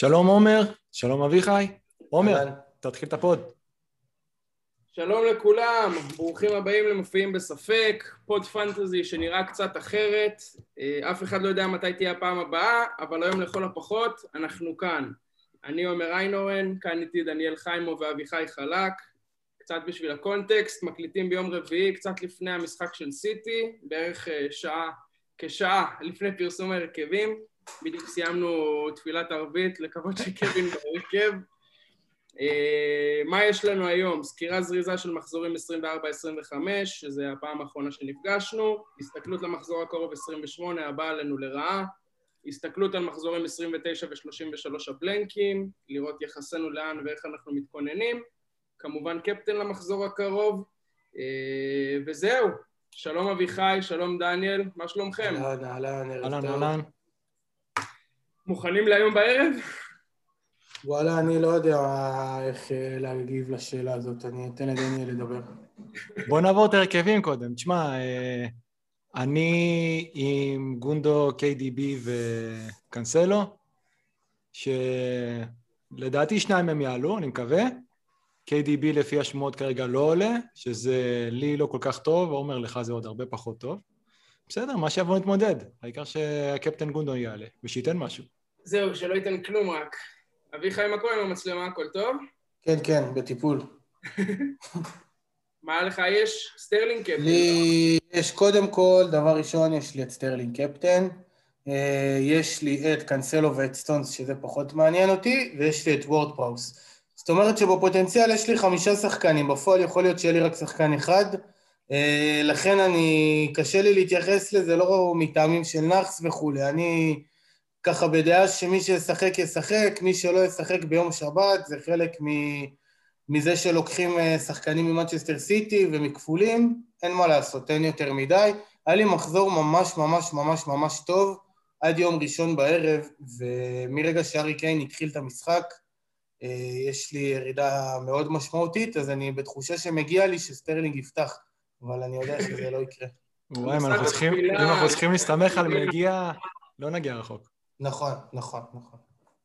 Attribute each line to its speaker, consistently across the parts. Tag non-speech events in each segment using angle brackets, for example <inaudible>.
Speaker 1: שלום עומר, שלום אביחי. עומר, תתחיל את ה pod.
Speaker 2: שלום לכולם, ברוכים הבאים למופיעים בספק, pod fantasy שנראה קצת אחרת, אה, אף אחד לא יודע מתי תהיה הפעם הבאה, אבל היום לכל הפחות אנחנו כאן. אני עומר איינורן, כאן איתי דניאל חיימו ואביחי חלק, קצת בשביל ה context, מקליטים ביום רביעי, קצת לפני המשחק של סיטי, בערך אה, שעה, כשעה לפני פרסום ההרכבים. בדיוק סיימנו תפילת ערבית, לקוות שקווין בהרכב. אה, מה יש לנו היום? סקירה זריזה של מחזורים 24-25, שזה הפעם האחרונה שנפגשנו, הסתכלות למחזור הקרוב 28, הבא עלינו לרעה, הסתכלות על מחזורים 29 ו-33 הבלנקים, לראות יחסנו לאן ואיך אנחנו מתכוננים, כמובן קפטן למחזור הקרוב, אה, וזהו. שלום אביחי, שלום דניאל, מה שלומכם?
Speaker 3: אהלן, אהלן, ערב
Speaker 1: אהלן,
Speaker 3: טוב.
Speaker 1: אהלן.
Speaker 2: מוכנים להיום בערב?
Speaker 3: וואלה, אני לא יודע איך אה, להגיב לשאלה הזאת, אני אתן לדניאל לדבר.
Speaker 1: בוא נעבור את ההרכבים קודם. תשמע, אה, אני עם גונדו, KDB וקנסלו, שלדעתי שניים הם יעלו, אני מקווה. KDB לפי השמועות כרגע לא עולה, שזה לי לא כל כך טוב, עומר לך זה עוד הרבה פחות טוב. בסדר, מה שיבוא נתמודד. העיקר שהקפטן גונדו יעלה, ושייתן משהו.
Speaker 2: זהו, שלא ייתן כלום רק. אביחי, מה קורה עם המצלמה? הכל טוב?
Speaker 3: כן, כן, בטיפול. <laughs>
Speaker 2: מה לך יש? סטרלינג קפטן.
Speaker 3: לי יש קודם כל, דבר ראשון, יש לי את סטרלינג קפטן, אה, יש לי את קאנסלו ואת סטונס, שזה פחות מעניין אותי, ויש לי את וורד פראוס. זאת אומרת שבפוטנציאל יש לי חמישה שחקנים, בפועל יכול להיות שיהיה לי רק שחקן אחד, אה, לכן אני, קשה לי להתייחס לזה לא מטעמים של נאחס וכולי, אני ככה בדעה שמי שישחק ישחק, מי שלא ישחק ביום שבת, זה חלק מ... מזה שלוקחים אה, שחקנים ממנצ'סטר סיטי ומכפולים, אין מה לעשות, אין יותר מדי. היה לי מחזור ממש ממש ממש ממש טוב עד יום ראשון בערב, ומרגע שהארי קיין התחיל את המשחק, אה, יש לי ירידה מאוד משמעותית, אז אני בתחושה שמגיע לי שסטרלינג יפתח, אבל אני יודע שזה לא יקרה.
Speaker 1: וואי, אם אנחנו צריכים- אם אנחנו צריכים להסתמך על מגיע, לא נגיע רחוק.
Speaker 3: נכון, נכון, נכון.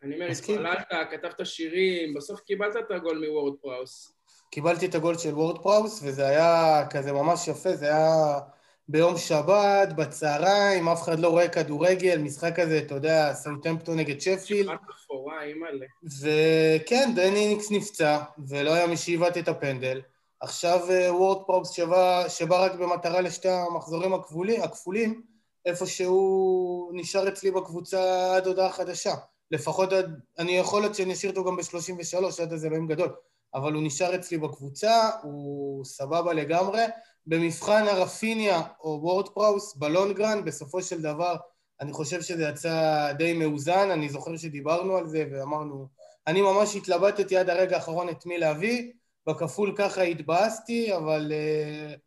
Speaker 2: אני אומר. התפללת, כתבת שירים, בסוף קיבלת את הגול מוורד פראוס.
Speaker 3: קיבלתי את הגול של וורד פראוס, וזה היה כזה ממש יפה, זה היה ביום שבת, בצהריים, אף אחד לא רואה כדורגל, משחק כזה, אתה יודע, סאוטמפטון נגד שפילד,
Speaker 2: שבת אפורה, אימא'לה.
Speaker 3: וכן, דני ניקס נפצע, ולא היה מי שיבעט את הפנדל. עכשיו וורד פראוס שבא, שבא רק במטרה לשתי המחזורים הכפולים, איפה שהוא נשאר אצלי בקבוצה עד הודעה חדשה. לפחות עד, אני יכול להיות שאני אשאיר אותו גם ב-33, עד איזה אלוהים גדול. אבל הוא נשאר אצלי בקבוצה, הוא סבבה לגמרי. במבחן הרפיניה או וורד פראוס ב long run, בסופו של דבר, אני חושב שזה יצא די מאוזן, אני זוכר שדיברנו על זה ואמרנו, אני ממש התלבטתי עד הרגע האחרון את מי להביא, בכפול ככה התבאסתי, אבל uh,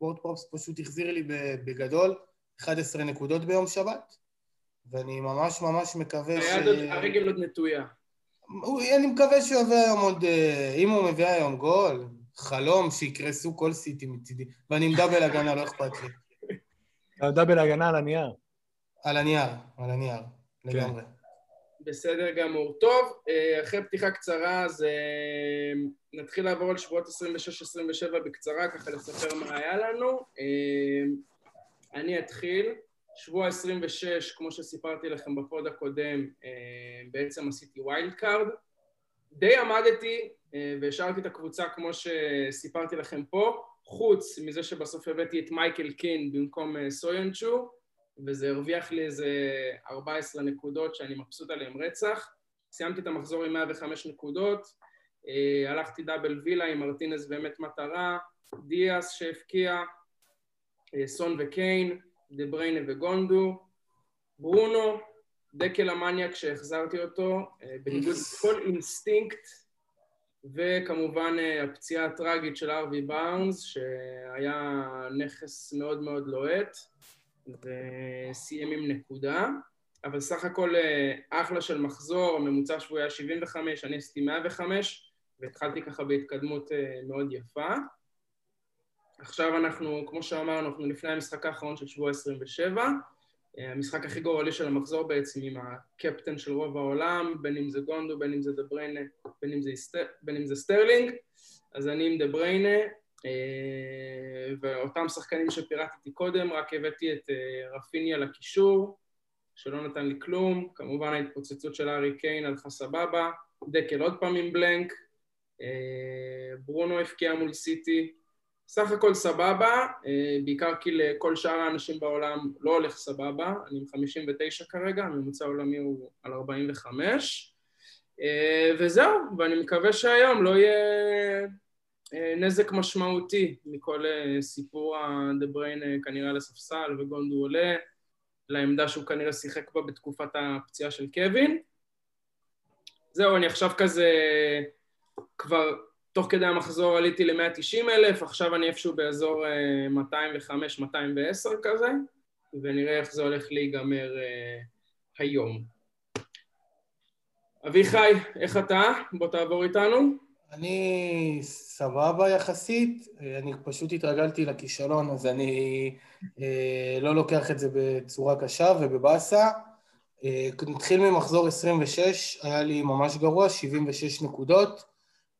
Speaker 3: וורד פראוס פשוט החזיר לי בגדול 11 נקודות ביום שבת, ואני ממש ממש מקווה ש...
Speaker 2: עוד- הרגל עוד נטויה.
Speaker 3: אני מקווה שהוא יביא היום עוד... אה, אם הוא מביא היום גול, חלום שיקרסו כל סיטי מצידי. ואני עם double הגנה, לא אכפת לי.
Speaker 1: double הגנה על הנייר.
Speaker 3: על הנייר, על הנייר, לגמרי.
Speaker 2: בסדר גמור. טוב, אה, אחרי פתיחה קצרה, אז אה, נתחיל לעבור על שבועות 26-27 בקצרה, ככה לספר מה היה לנו. אני אתחיל. שבוע 26, כמו שסיפרתי לכם ב pod הקודם, אה, בעצם עשיתי wild card. די עמדתי אה, והשארתי את הקבוצה כמו שסיפרתי לכם פה, חוץ מזה שבסוף הבאתי את מייקל קין במקום אה, סויונצ'ו, וזה הרוויח לי איזה 14 נקודות שאני מבסוט עליהן רצח. סיימתי את המחזור עם 105 נקודות, הלכתי double וילה עם מרטינס באמת מטרה, דיאס שהבקיע, אה, סון וקיין, דה בריינה וגונדו, ברונו, דקל המניאק שהחזרתי אותו, אה, בניגוד <laughs> לכל אינסטינקט, וכמובן אה, הפציעה הטראגית של הארווי בארנס, שהיה נכס מאוד מאוד לוהט, וסיים עם נקודה. אבל סך הכל אה, אחלה של מחזור, הממוצע שבועי היה 75, אני עשיתי 105, והתחלתי ככה בהתקדמות אה, מאוד יפה. עכשיו אנחנו, כמו שאמרנו, אנחנו לפני המשחק האחרון של שבוע 27, המשחק הכי גורלי של המחזור בעצם עם הקפטן של רוב העולם, בין אם זה גונדו, בין אם זה דה בריינה, בין אם בין אם זה סטרלינג, אז אני עם דה בריינה, ואותם שחקנים שפירטתי קודם, רק הבאתי את רפיניה לקישור, שלא נתן לי כלום, כמובן ההתפוצצות של הארי קיין הלכה סבבה, דקל עוד פעם עם blank, ברונו הבקיע מול סיטי, סך הכל סבבה, אה, בעיקר כי לכל שאר האנשים בעולם לא הולך סבבה, אני עם 59 כרגע, הממוצע העולמי הוא על 45, אה, וזהו, ואני מקווה שהיום לא יהיה אה, נזק משמעותי מכל סיפור ה-The Brain כנראה לספסל וגונדו עולה, לעמדה שהוא כנראה שיחק בה בתקופת הפציעה של קווין. זהו, אני עכשיו כזה כבר תוך כדי המחזור עליתי ל-190 אלף, עכשיו אני איפשהו באזור 205-210 אה, כזה, ונראה איך זה הולך להיגמר uh, היום. אביחי, איך אתה? בוא תעבור איתנו.
Speaker 3: אני סבבה יחסית, אני פשוט התרגלתי לכישלון, אז אני אה, לא לוקח את זה בצורה קשה ובבאסה. אה, נתחיל ממחזור 26, היה לי ממש גרוע, 76 נקודות.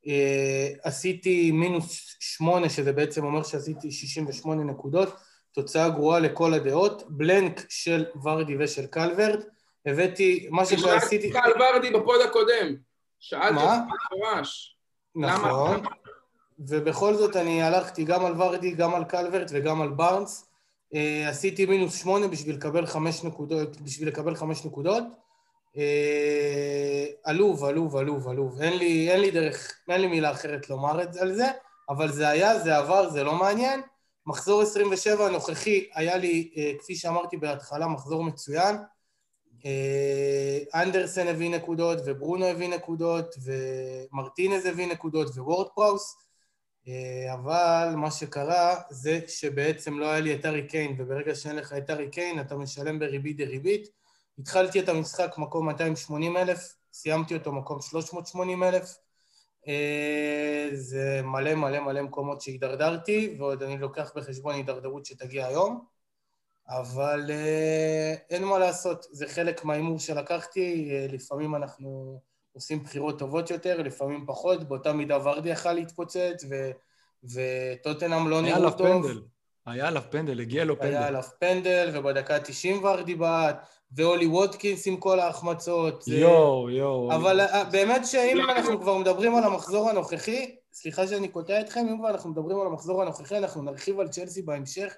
Speaker 3: אה, עשיתי מינוס שמונה, שזה בעצם אומר שעשיתי 68 נקודות, תוצאה גרועה לכל הדעות, בלנק של ורדי ושל קלוורט, הבאתי, מה שכבר עשיתי...
Speaker 2: שאלתי על ורדי בפוד הקודם, שאלתי אותך במפורש.
Speaker 3: נכון, ובכל זאת אני הלכתי גם על ורדי, גם על קלוורט וגם על בארנס, אה, עשיתי מינוס שמונה בשביל לקבל חמש נקודות, בשביל לקבל חמש נקודות, עלוב, עלוב, עלוב, עלוב. אין לי, אין לי דרך, אין לי מילה אחרת לומר את זה על זה, אבל זה היה, זה עבר, זה לא מעניין. מחזור 27 הנוכחי היה לי, אה, כפי שאמרתי בהתחלה, מחזור מצוין. אה, אנדרסן הביא נקודות, וברונו הביא נקודות, ומרטינז הביא נקודות, וורד פראוס. אבל מה שקרה זה שבעצם לא היה לי את ארי קיין, וברגע שאין לך את ארי קיין אתה משלם בריבית דריבית. התחלתי את המשחק מקום 280 אלף, סיימתי אותו מקום 380 אלף. אה, זה מלא מלא מלא מקומות שהידרדרתי, ועוד אני לוקח בחשבון הידרדרות שתגיע היום, אבל אה, אין מה לעשות, זה חלק מההימור שלקחתי, אה, לפעמים אנחנו עושים בחירות טובות יותר, לפעמים פחות, באותה מידה ורדי יכל להתפוצץ, ו... וטוטנאם לא נראו טוב.
Speaker 1: היה עליו פנדל, הגיע לו פנדל.
Speaker 3: היה עליו פנדל, ובדקה ה-90 ורדי בעט, ואולי וודקינס עם כל ההחמצות.
Speaker 1: יואו, יואו.
Speaker 3: אבל אה, באמת שאם אנחנו כבר מדברים על המחזור הנוכחי, סליחה שאני קוטע אתכם, אם כבר אנחנו מדברים על המחזור הנוכחי, אנחנו נרחיב על צ'לסי בהמשך,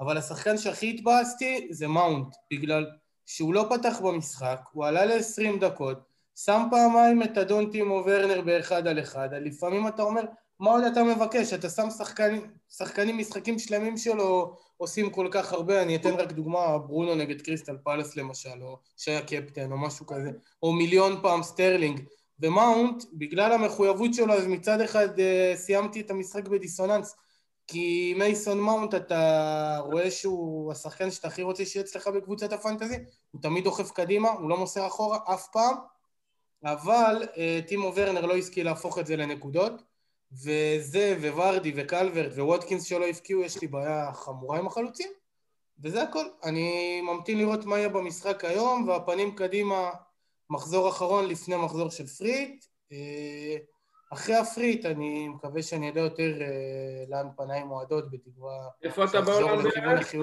Speaker 3: אבל השחקן שהכי התבאסתי זה מאונט, בגלל שהוא לא פתח במשחק, הוא עלה ל-20 דקות, שם פעמיים את אדון טימו ורנר באחד על אחד, לפעמים אתה אומר, מה עוד אתה מבקש? אתה שם שחקנים, שחקנים משחקים שלמים שלו עושים כל כך הרבה, אני אתן רק דוגמה, ברונו נגד קריסטל פלס למשל, או שהיה קפטן או משהו כזה, או מיליון פעם סטרלינג. ומאונט, בגלל המחויבות שלו, אז מצד אחד אה, סיימתי את המשחק בדיסוננס, כי מייסון מאונט, אתה רואה שהוא השחקן שאתה הכי רוצה שיהיה אצלך בקבוצת הפנטזי, הוא תמיד דוחף קדימה, הוא לא מוסר אחורה אף פעם, אבל אה, טימו ורנר לא השכיל להפוך את זה לנקודות. וזה, וורדי, וקלברט, וווטקינס שלא הבקיעו, יש לי בעיה חמורה עם החלוצים, וזה הכל. אני ממתין לראות מה יהיה במשחק היום, והפנים קדימה, מחזור אחרון לפני מחזור של free hit. אה, אחרי ה free hit, אני מקווה שאני יודע יותר אה, לאן פניי מועדות, בתקווה...
Speaker 2: איפה אתה בעולם בערך?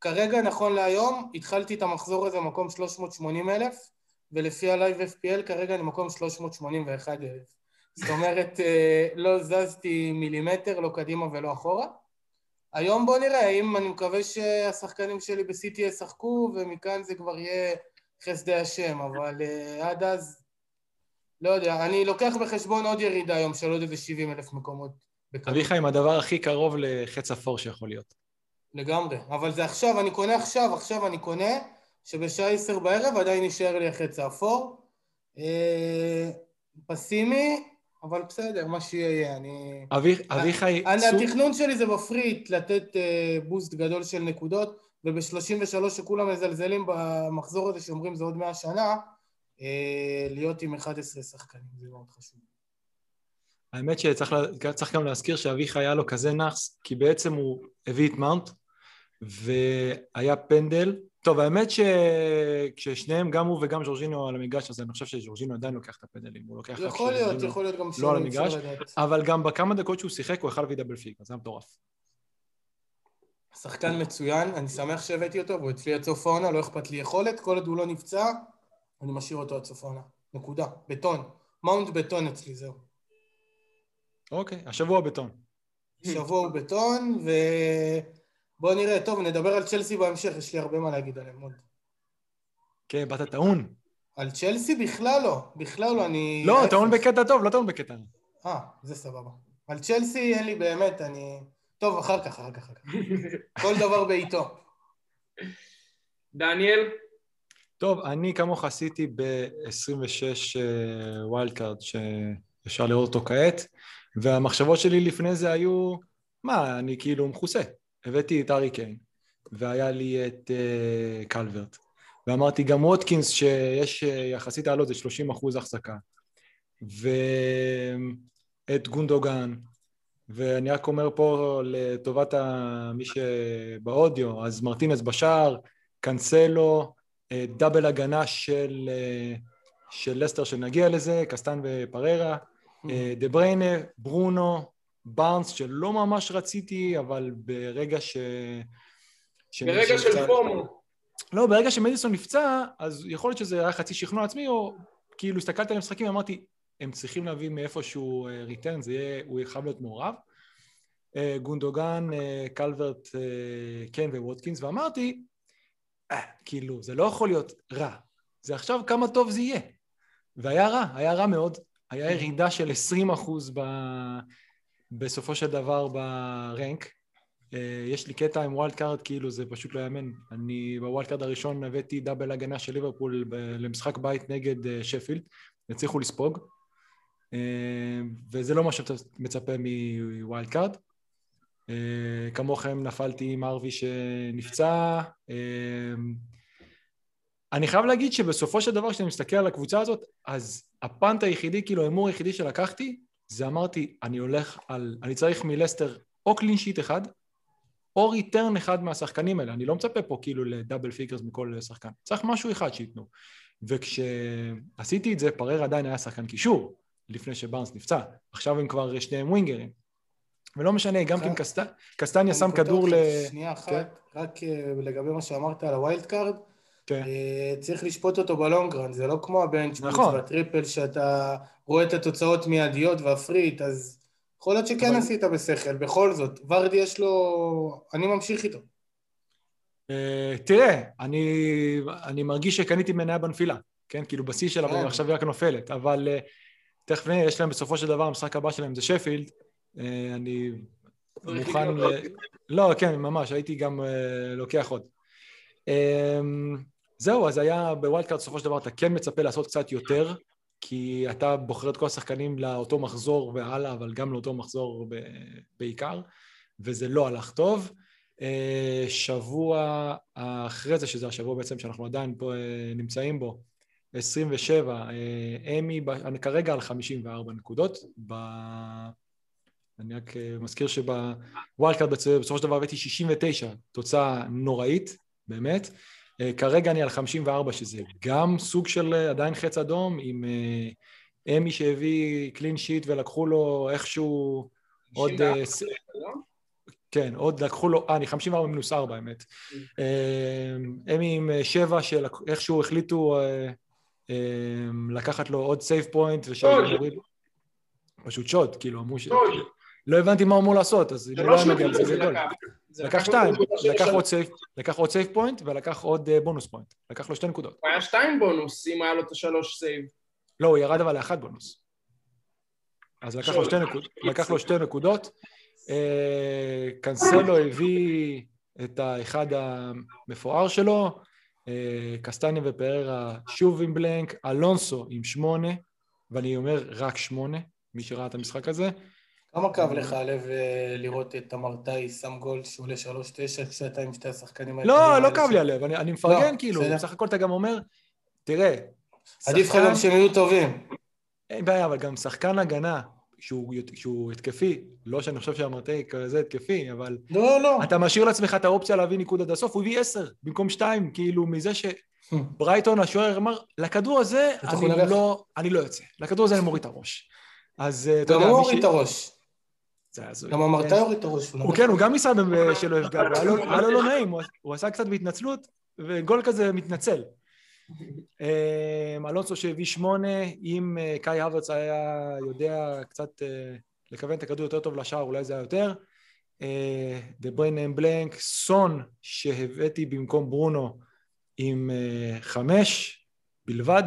Speaker 3: כרגע, נכון להיום, התחלתי את המחזור הזה במקום 380 אלף, ולפי ה live FPL כרגע אני מקום 381 אלף. זאת אומרת, אה, לא זזתי מילימטר, לא קדימה ולא אחורה. היום בוא נראה, אם אני מקווה שהשחקנים שלי בסיטי ישחקו, ומכאן זה כבר יהיה חסדי השם, אבל uh, עד אז, לא יודע, אני לוקח בחשבון עוד ירידה היום של עוד איזה 70 אלף מקומות.
Speaker 1: אביחי עם הדבר הכי קרוב לחץ אפור שיכול להיות.
Speaker 3: לגמרי, אבל זה עכשיו, אני קונה עכשיו, עכשיו אני קונה, שבשעה עשר בערב עדיין יישאר לי החץ האפור. אה, פסימי, אבל בסדר, מה שיהיה, אני...
Speaker 1: אביחי...
Speaker 3: התכנון שלי זה בפריט לתת אה, בוסט גדול של נקודות, וב-33 שכולם מזלזלים במחזור הזה שאומרים זה עוד מאה שנה, אה, להיות עם 11 שחקנים, זה מאוד חשוב.
Speaker 1: האמת שצריך גם להזכיר שאביחי היה לו כזה נאחס, כי בעצם הוא הביא את מאונט, והיה פנדל. טוב, האמת שכששניהם, גם הוא וגם ז'ורג'ינו על המגרש, אז אני חושב שז'ורג'ינו עדיין לוקח את הפנדלים. הוא לוקח
Speaker 3: יכול להיות, יכול להיות גם
Speaker 1: לא על המגרש, אבל גם בכמה דקות שהוא שיחק הוא יכל להביא דאבל פיק, אז זה היה מטורף.
Speaker 3: שחקן מצוין, אני שמח שהבאתי אותו, והוא אצלי עד סוף העונה, לא אכפת לי יכולת, כל עוד הוא לא נפצע, אני משאיר אותו עד סוף העונה. נקודה. בטון. מאונט בטון אצלי, זהו.
Speaker 1: אוקיי, השבוע בטון.
Speaker 3: שבוע הוא בטון, ובואו נראה, טוב, נדבר על צ'לסי בהמשך, יש לי הרבה מה להגיד עליהם עוד.
Speaker 1: כן, באת טעון.
Speaker 3: על צ'לסי בכלל לא, בכלל לא, אני...
Speaker 1: לא, טעון בקטע טוב, לא טעון בקטע.
Speaker 3: אה, זה סבבה. על צ'לסי אין לי באמת, אני... טוב, אחר כך, אחר כך, אחר כך. <laughs> כל דבר בעיתו.
Speaker 2: דניאל?
Speaker 1: טוב, אני כמוך עשיתי ב-26 wild card שאפשר לראות אותו כעת, והמחשבות שלי לפני זה היו, מה, אני כאילו מכוסה. הבאתי את הארי קיין, והיה לי את uh, קלברט, ואמרתי גם ווטקינס שיש uh, יחסית לעלות זה 30 אחוז החזקה, ואת גונדוגן, ואני רק אומר פה לטובת מי שבאודיו, אז מרטינס בשער, קנסלו, אה, דאבל הגנה של, אה, של לסטר שנגיע לזה, קסטן ופררה, אה, דה בריינה, ברונו, בארנס שלא ממש רציתי, אבל ברגע ש...
Speaker 2: ברגע של FOMO.
Speaker 1: לא, ברגע שמדיסון נפצע, אז יכול להיות שזה היה חצי שכנוע עצמי, או כאילו הסתכלתי על המשחקים ואמרתי, הם צריכים להביא מאיפשהו return, זה יהיה, הוא חייב להיות מעורב. גונדוגן, קלברט, קיין וווטקינס, ואמרתי, אה, כאילו, זה לא יכול להיות רע. זה עכשיו כמה טוב זה יהיה. והיה רע, היה רע מאוד. היה ירידה של 20 אחוז ב... בסופו של דבר ב rank. אה, יש לי קטע עם wild card, כאילו זה פשוט לא יאמן. אני ב wild card הראשון הבאתי double הגנה של ליברפול למשחק בית נגד אה, שפילד, הצליחו לספוג, אה, וזה לא מה שאתה מצפה מ wild card. כמוכם נפלתי עם הארווי שנפצע. אני חייב להגיד שבסופו של דבר כשאני מסתכל על הקבוצה הזאת, אז ה punt היחידי, כאילו ההימור היחידי שלקחתי, זה אמרתי, אני הולך על, אני צריך מלסטר או clean sheet אחד, או return אחד מהשחקנים האלה. אני לא מצפה פה כאילו ל double figures מכל שחקן. צריך משהו אחד שייתנו. וכשעשיתי את זה, פרר עדיין היה שחקן קישור, לפני שבארנס נפצע. עכשיו הם כבר שניהם ווינגרים. ולא משנה, גם כן קסטניה שם כדור ל...
Speaker 3: שנייה אחת, כן? רק אה, לגבי מה שאמרת על ה wild card, כן. אה, צריך לשפוט אותו ב long run, זה לא כמו ה bench נכון. וה triple שאתה רואה את התוצאות מיידיות וה free hit, אז יכול להיות שכן אבל... עשית בשכל, בכל זאת, ורדי יש לו... אני ממשיך איתו.
Speaker 1: אה, תראה, אני, אני מרגיש שקניתי מניה בנפילה, כן? כאילו בשיא שלה, כן. עכשיו היא רק נופלת, אבל אה, תכף נראה, יש להם בסופו של דבר, המשחק הבא שלהם זה שפילד, אה, אני מוכן... ל... לא, כן, ממש, הייתי גם אה, לוקח עוד. אמ, זהו, אז היה ב wild card, בסופו של דבר אתה כן מצפה לעשות קצת יותר, כי אתה בוחר את כל השחקנים לאותו מחזור והלאה, אבל גם לאותו מחזור ב... בעיקר, וזה לא הלך טוב. אה, שבוע אחרי זה, שזה השבוע בעצם שאנחנו עדיין פה נמצאים בו, 27, אמי, אני כרגע על 54 נקודות, אני רק אה, מזכיר שב wild card בסופו של דבר הבאתי 69, תוצאה נוראית, באמת. אה, כרגע אני על 54, שזה גם סוג של אה, עדיין חץ אדום, עם אמי שהביא clean sheet ולקחו לו איכשהו עוד... כן, עוד לקחו לו, אה, אני 54 מינוס 4 האמת. אמי עם 7 שאיכשהו החליטו לקחת לו עוד save point ושם פשוט shot, כאילו אמרו ש... לא הבנתי מה הוא אמור לעשות, אז לא היה מגיע לזה גול. לקח שתיים, לקח עוד save point ולקח עוד bonus point. לקח לו שתי נקודות.
Speaker 2: היה שתיים בונוס אם היה לו את השלוש save.
Speaker 1: לא, הוא ירד אבל לאחד בונוס. אז לקח לו שתי נקודות. אה, קנסלו הביא את האחד המפואר שלו, אה, קסטניה ופררה שוב עם בלנק, אלונסו עם שמונה, ואני אומר רק שמונה, מי שראה את המשחק הזה.
Speaker 3: כמה כאב לך הלב אה, לראות את אמרתאי שם גול שעולה שלוש תשע כשאתה עם שתי השחקנים
Speaker 1: האלה? לא, לא כאב לי הלב, אני מפרגן לא, כאילו, בסך הכל אתה גם אומר, תראה,
Speaker 3: עדיף לך גם שהם יהיו טובים.
Speaker 1: אין בעיה, אבל גם שחקן הגנה, שהוא, שהוא התקפי, לא שאני חושב שהמרטי כזה התקפי, אבל...
Speaker 3: לא, לא.
Speaker 1: אתה משאיר לעצמך את האופציה להביא ניקוד עד הסוף, הוא הביא עשר במקום שתיים, כאילו מזה שברייטון השוער אמר, לכדור הזה אני לא, אני לא יוצא, לכדור הזה אני מוריד את הראש. אז אתה יודע...
Speaker 3: גם הוא הוריד את הראש.
Speaker 1: זה הזוי.
Speaker 3: גם המרתאי הוריד את הראש.
Speaker 1: הוא כן, הוא גם ניסה שלא יפגע, <laughs> היה לו לא נעים, הוא- עשה קצת בהתנצלות, וגול כזה מתנצל. אה, אלונסו שהביא שמונה, אם אה, קאי הוורץ היה יודע קצת אה, לכוון את הכדור יותר טוב לשער, אולי זה היה יותר. דה בריין בלנק, סון שהבאתי במקום ברונו עם חמש בלבד.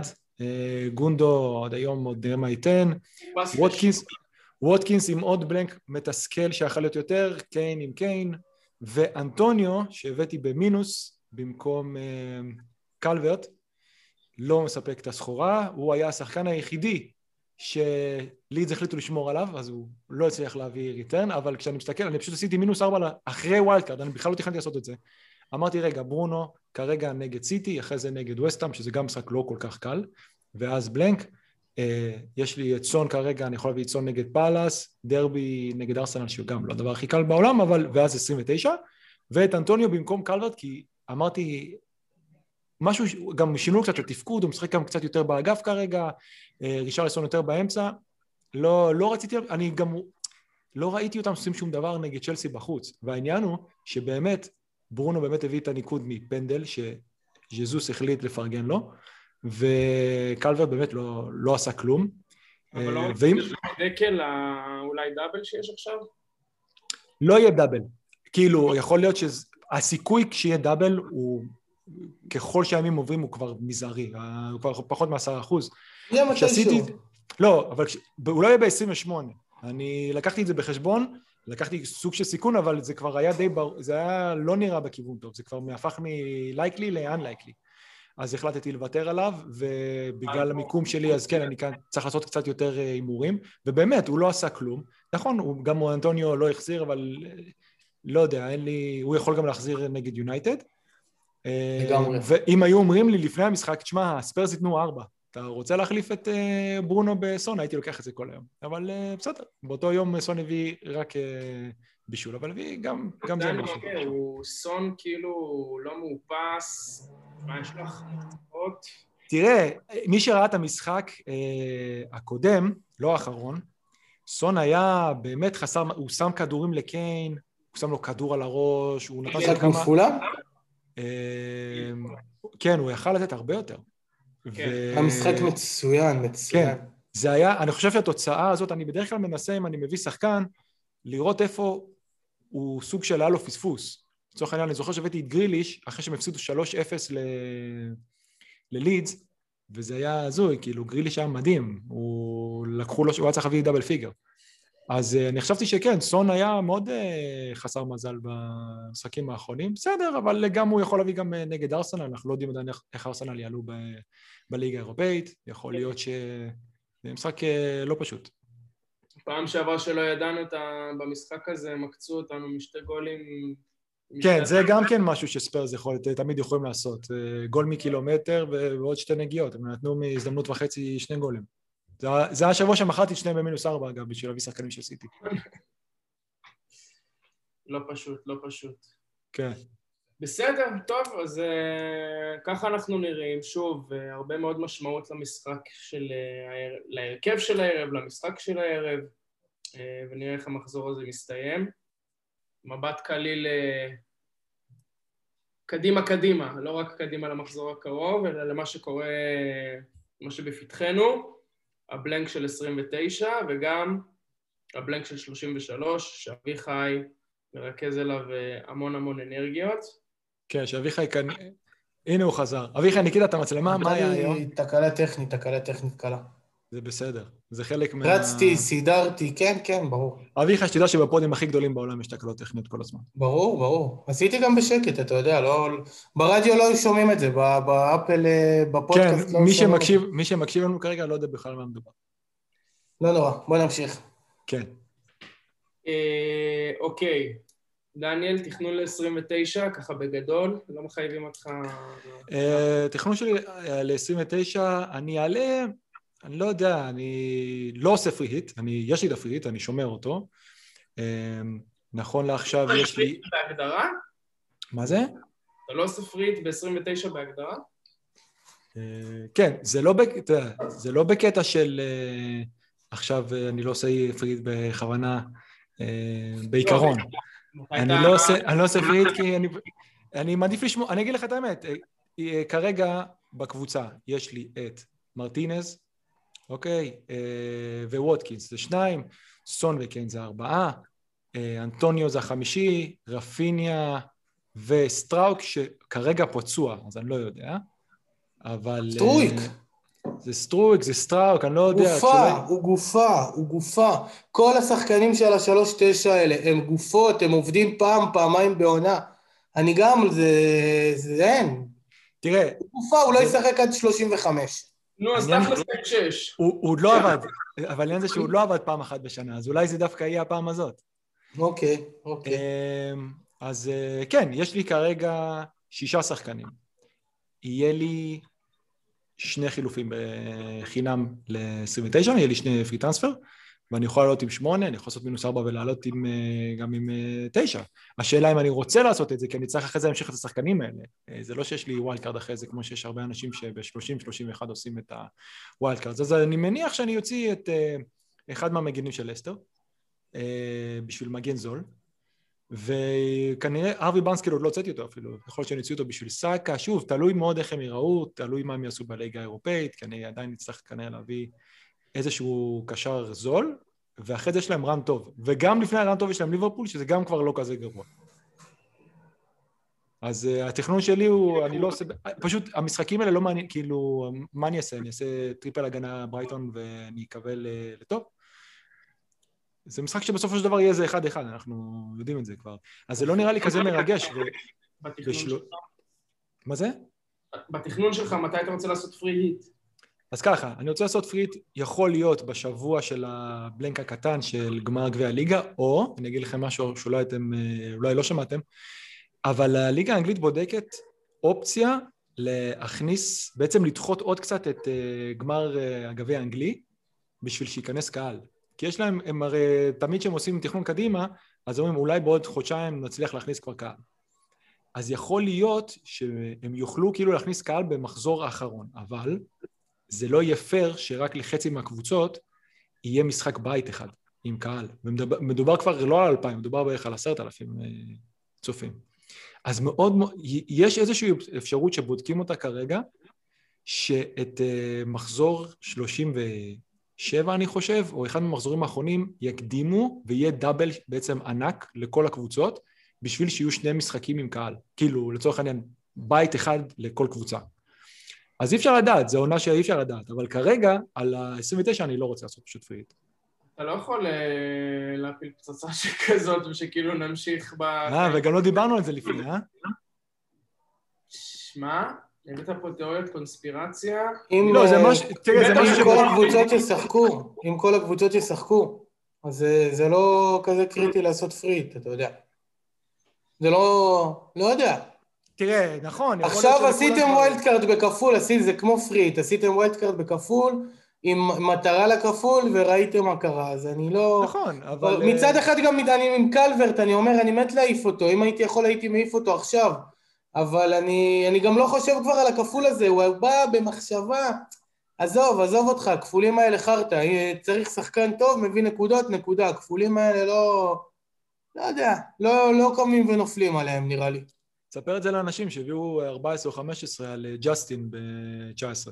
Speaker 1: גונדו עד היום עוד נראה מה ייתן. ווטקינס, ווטקינס עם עוד blank מתסכל שיכול להיות יותר, קיין עם קיין, ואנטוניו שהבאתי במינוס במקום אה, קלברט, לא מספק את הסחורה, הוא היה השחקן היחידי שלידס החליטו לשמור עליו, אז הוא לא הצליח להביא return, אבל כשאני מסתכל, אני פשוט עשיתי מינוס ארבע אחרי wild card, אני בכלל לא תכננתי לעשות את זה. אמרתי, רגע, ברונו כרגע נגד סיטי, אחרי זה נגד וסטאם, שזה גם משחק לא כל כך קל, ואז בלנק, יש לי את סון כרגע, אני יכול להביא את סון נגד פאלאס, דרבי נגד ארסנל, שהוא גם לא הדבר הכי קל בעולם, אבל, ואז 29, ואת אנטוניו במקום קלברט, כי אמרתי, משהו, גם שינו קצת את התפקוד, הוא משחק גם קצת יותר באגף כרגע, אה, רישרלסון יותר באמצע, לא, לא רציתי, אני גם לא ראיתי אותם עושים שום דבר נגד צ'לסי בחוץ, והעניין הוא שבאמת, ברונו באמת הביא את הניקוד מפנדל, שז'זוס החליט לפרגן לו, וקלברט באמת לא, לא עשה כלום.
Speaker 2: אבל לא
Speaker 1: אה,
Speaker 2: רק
Speaker 1: ואם
Speaker 2: דקל, ה- אולי דאבל שיש עכשיו?
Speaker 1: לא יהיה דאבל, כאילו יכול להיות שהסיכוי כשיהיה דאבל הוא ככל שהימים עוברים הוא כבר מזערי, אה, הוא כבר פחות מעשרה אחוז.
Speaker 3: יהיה
Speaker 1: כשעשיתי,
Speaker 3: מתישהו.
Speaker 1: לא, אבל כש- הוא לא יהיה ב-28, אני לקחתי את זה בחשבון, לקחתי סוג של סיכון, אבל זה כבר היה די ברור, זה היה לא נראה בכיוון טוב, זה כבר הפך מ-likely ל-unlikely. אז החלטתי לוותר עליו, ובגלל המיקום שלי, אז כן, אני כאן צריך לעשות קצת יותר אה, הימורים, ובאמת, הוא לא עשה כלום. נכון, הוא, גם אנטוניו לא החזיר, אבל אה, לא יודע, אין לי, הוא יכול גם להחזיר נגד יונייטד. אה,
Speaker 3: לגמרי.
Speaker 1: ואם היו אומרים לי לפני המשחק, תשמע, הספיירס ייתנו ארבע, אתה רוצה להחליף את ברונו בסון? הייתי לוקח את זה כל היום. אבל בסדר, באותו יום סון הביא רק בישול, אבל הביא גם, גם זה משהו.
Speaker 2: כן, הוא סון כאילו לא מאופס, מה יש לך? עוד?
Speaker 1: תראה, מי שראה את המשחק אה, הקודם, לא האחרון, סון היה באמת חסר, הוא שם כדורים לקיין, הוא שם לו כדור על הראש, הוא נתן שם
Speaker 3: משחק
Speaker 1: כמה...
Speaker 3: מפולה?
Speaker 1: אה, כן, הוא יכל לתת הרבה יותר.
Speaker 2: כן.
Speaker 1: ו-
Speaker 3: היה משחק מצוין, מצוין.
Speaker 1: כן. זה היה, אני חושב שהתוצאה הזאת, אני בדרך כלל מנסה, אם אני מביא שחקן, לראות איפה הוא סוג של היה לו פספוס. לצורך העניין, אני זוכר שהבאתי את גריליש, אחרי שהם הפסידו 3-0 ל... ללידס, וזה היה הזוי, כאילו גריליש היה מדהים, הוא לקחו לו, הוא היה צריך להביא דאבל פיגר. אז אה, אני חשבתי שכן, סון היה מאוד אה, חסר מזל במשחקים האחרונים, בסדר, אבל גם הוא יכול להביא גם אה, נגד ארסנל, אנחנו לא יודעים עדיין איך, ארסנל יעלו ב, בליגה האירופאית, יכול להיות שזה משחק אה, לא פשוט.
Speaker 2: פעם שעברה שלא ידענו את ה... במשחק הזה, הם עקצו אותנו משתי גולים.
Speaker 1: כן, זה גם כן משהו שספיירס יכול, תמיד יכולים לעשות, אה, גול מקילומטר ועוד שתי נגיעות, הם נתנו מהזדמנות וחצי שני גולים. זה היה- השבוע שמכרתי את שניהם במינוס ארבע אגב, בשביל להביא שחקנים של סיטי.
Speaker 2: לא פשוט, לא פשוט.
Speaker 1: כן.
Speaker 2: בסדר, טוב, אז uh, ככה אנחנו נראים. שוב, uh, הרבה מאוד משמעות למשחק של... Uh, להרכב של הערב, למשחק של הערב, ונראה איך המחזור הזה מסתיים. מבט קליל uh, קדימה קדימה, לא רק קדימה למחזור הקרוב, אלא למה שקורה, מה שבפתחנו, הבלנק של 29 וגם הבלנק של 33, שאביחי מרכז אליו אה, המון המון אנרגיות.
Speaker 1: כן, שאביחי כאן... הנה הוא חזר. אביחי, ניקית את המצלמה, מה היה היום?
Speaker 3: תקלה טכנית, תקלה טכנית קלה.
Speaker 1: זה בסדר. זה חלק מה...
Speaker 3: רצתי, סידרתי, כן, כן, ברור.
Speaker 1: אביחי, שתדע שבפודים הכי גדולים בעולם יש תקלות טכניות כל הזמן.
Speaker 3: ברור, ברור. עשיתי גם בשקט, אתה יודע, לא... ברדיו לא שומעים את זה, באפל, אה,
Speaker 1: כן,
Speaker 3: בפודקאסט לא היו
Speaker 1: מי
Speaker 3: שומעים
Speaker 1: שמקשיב, מי שמקשיב לנו כרגע לא יודע בכלל מה מדובר.
Speaker 3: לא נורא, בוא נמשיך.
Speaker 1: כן.
Speaker 2: אה, אוקיי, דניאל, תכנון ל-29, ככה בגדול, לא מחייבים אותך...
Speaker 1: אה, תכנון שלי ל-29, אני אעלה, אני לא יודע, אני לא עושה פרי היט, אני, יש לי את הפרי היט, אני שומר אותו. אמ, נכון לעכשיו יש לי...
Speaker 2: בהגדרה?
Speaker 1: מה זה?
Speaker 2: אתה לא עושה free hit ב-29 בהגדרה?
Speaker 1: אה, כן, זה לא, בק... זה לא בקטע של אה, עכשיו אה, אני לא עושה free hit בכוונה, בעיקרון. אני לא עושה, אני לא עושה free hit כי אני, אני מעדיף לשמור, אני אגיד לך את האמת, כרגע בקבוצה יש לי את מרטינז, אוקיי, וווטקינס זה שניים, סון וקיין זה ארבעה, אנטוניו זה החמישי, רפיניה וסטראוק שכרגע פצוע, אז אני לא יודע, אבל...
Speaker 3: סטרויק.
Speaker 1: זה סטרויק, זה סטראוק, אני לא יודע.
Speaker 3: גופה, כשאולי... הוא גופה, הוא גופה. כל השחקנים של השלוש תשע האלה הם גופות, הם עובדים פעם, פעמיים בעונה. אני גם, זה... זה אין.
Speaker 1: תראה...
Speaker 3: הוא גופה, הוא לא ישחק עד 35.
Speaker 2: נו, אז תכל'ס שש.
Speaker 1: הוא עוד לא עבד, אבל העניין זה שהוא לא עבד פעם אחת בשנה, אז אולי זה דווקא יהיה הפעם הזאת.
Speaker 3: אוקיי, אוקיי.
Speaker 1: אמ, אז אה, כן, יש לי כרגע שישה שחקנים. יהיה לי שני חילופים בחינם ל-29, יהיה לי שני פרי טרנספר, ואני יכול לעלות עם שמונה, אני יכול לעשות מינוס ארבע ולעלות עם, אה, גם עם אה, תשע. השאלה אם אני רוצה לעשות את זה, כי אני צריך אחרי זה להמשיך את השחקנים האלה. זה לא שיש לי wild card אחרי זה, כמו שיש הרבה אנשים שב-30-31 עושים את ה wild card. אז אני מניח שאני אוציא את אחד מהמגינים של לסטר, בשביל מגן זול. וכנראה ארווי בארנס שעוד לא הוצאתי אותו אפילו, יכול להיות שאני אוציא אותו בשביל סאקה, שוב, תלוי מאוד איך הם יראו, תלוי מה הם יעשו בליגה האירופאית, כי אני עדיין אצטרך כנראה להביא איזשהו קשר זול, ואחרי זה יש להם run טוב, וגם לפני ה run טוב יש להם ליברפול, שזה גם כבר לא כזה גרוע. אז אה, התכנון שלי הוא, אני לא עושה, פשוט המשחקים האלה לא מעניין, כאילו, מה אני אעשה? אני אעשה triple הגנה ברייטון ואני אקבל אה, לטופ? זה משחק שבסופו של דבר יהיה איזה אחד-אחד, אנחנו יודעים את זה כבר. אז זה לא נראה לי כזה מרגש. מה זה?
Speaker 2: בתכנון שלך, מתי אתה רוצה לעשות free hit?
Speaker 1: אז ככה, אני רוצה לעשות free hit, יכול להיות בשבוע של ה blank הקטן של גמר גביע הליגה, או, אני אגיד לכם משהו שאולי אתם, אה, אולי לא שמעתם, אבל הליגה האנגלית בודקת אופציה להכניס, בעצם לדחות עוד קצת את אה, גמר אה, הגביע האנגלי, בשביל שייכנס קהל. כי יש להם, הם הרי תמיד כשהם עושים תכנון קדימה, אז אומרים אולי בעוד חודשיים נצליח להכניס כבר קהל. אז יכול להיות שהם יוכלו כאילו להכניס קהל במחזור האחרון, אבל זה לא יהיה פייר שרק לחצי מהקבוצות יהיה משחק בית אחד עם קהל. ומדובר כבר לא על אלפיים, מדובר בערך על עשרת אלפים אה, צופים. אז מאוד, יש איזושהי אפשרות שבודקים אותה כרגע, שאת אה, מחזור שלושים ו... שבע אני חושב, או אחד מהמחזורים האחרונים, יקדימו ויהיה דאבל בעצם ענק לכל הקבוצות, בשביל שיהיו שני משחקים עם קהל. כאילו, לצורך העניין, בית אחד לכל קבוצה. אז אי אפשר לדעת, זו עונה שאי אפשר לדעת, אבל כרגע, על ה-29 אני לא רוצה לעשות פשוט פריט.
Speaker 2: אתה לא יכול אה, להפיל פצצה <laughs> שכזאת ושכאילו נמשיך ב...
Speaker 1: אה, וגם לא דיברנו על זה לפני, אה?
Speaker 2: שמע, הבאת פה תיאוריית קונספירציה.
Speaker 3: אם לא, זה משהו, תראה, זה משהו שכל הקבוצות ישחקו, אם כל הקבוצות ישחקו, אז זה לא כזה קריטי לעשות free hit, אתה יודע. זה לא, לא יודע.
Speaker 1: תראה, נכון.
Speaker 3: עכשיו עשיתם wild card בכפול, זה כמו free hit, עשיתם wild card בכפול, עם מטרה לכפול, וראיתם מה קרה, אז אני לא...
Speaker 1: נכון, אבל...
Speaker 3: מצד אחד גם אני עם קלברט, אני אומר, אני מת להעיף אותו, אם הייתי יכול הייתי מעיף אותו עכשיו. אבל אני, אני גם לא חושב כבר על הכפול הזה, הוא בא במחשבה, עזוב, עזוב אותך, הכפולים האלה חרטא, צריך שחקן טוב, מביא נקודות, נקודה, הכפולים האלה לא, לא יודע, לא, לא קמים ונופלים עליהם נראה לי.
Speaker 1: תספר את זה לאנשים שהביאו 14 או 15 על ג'סטין ב-19.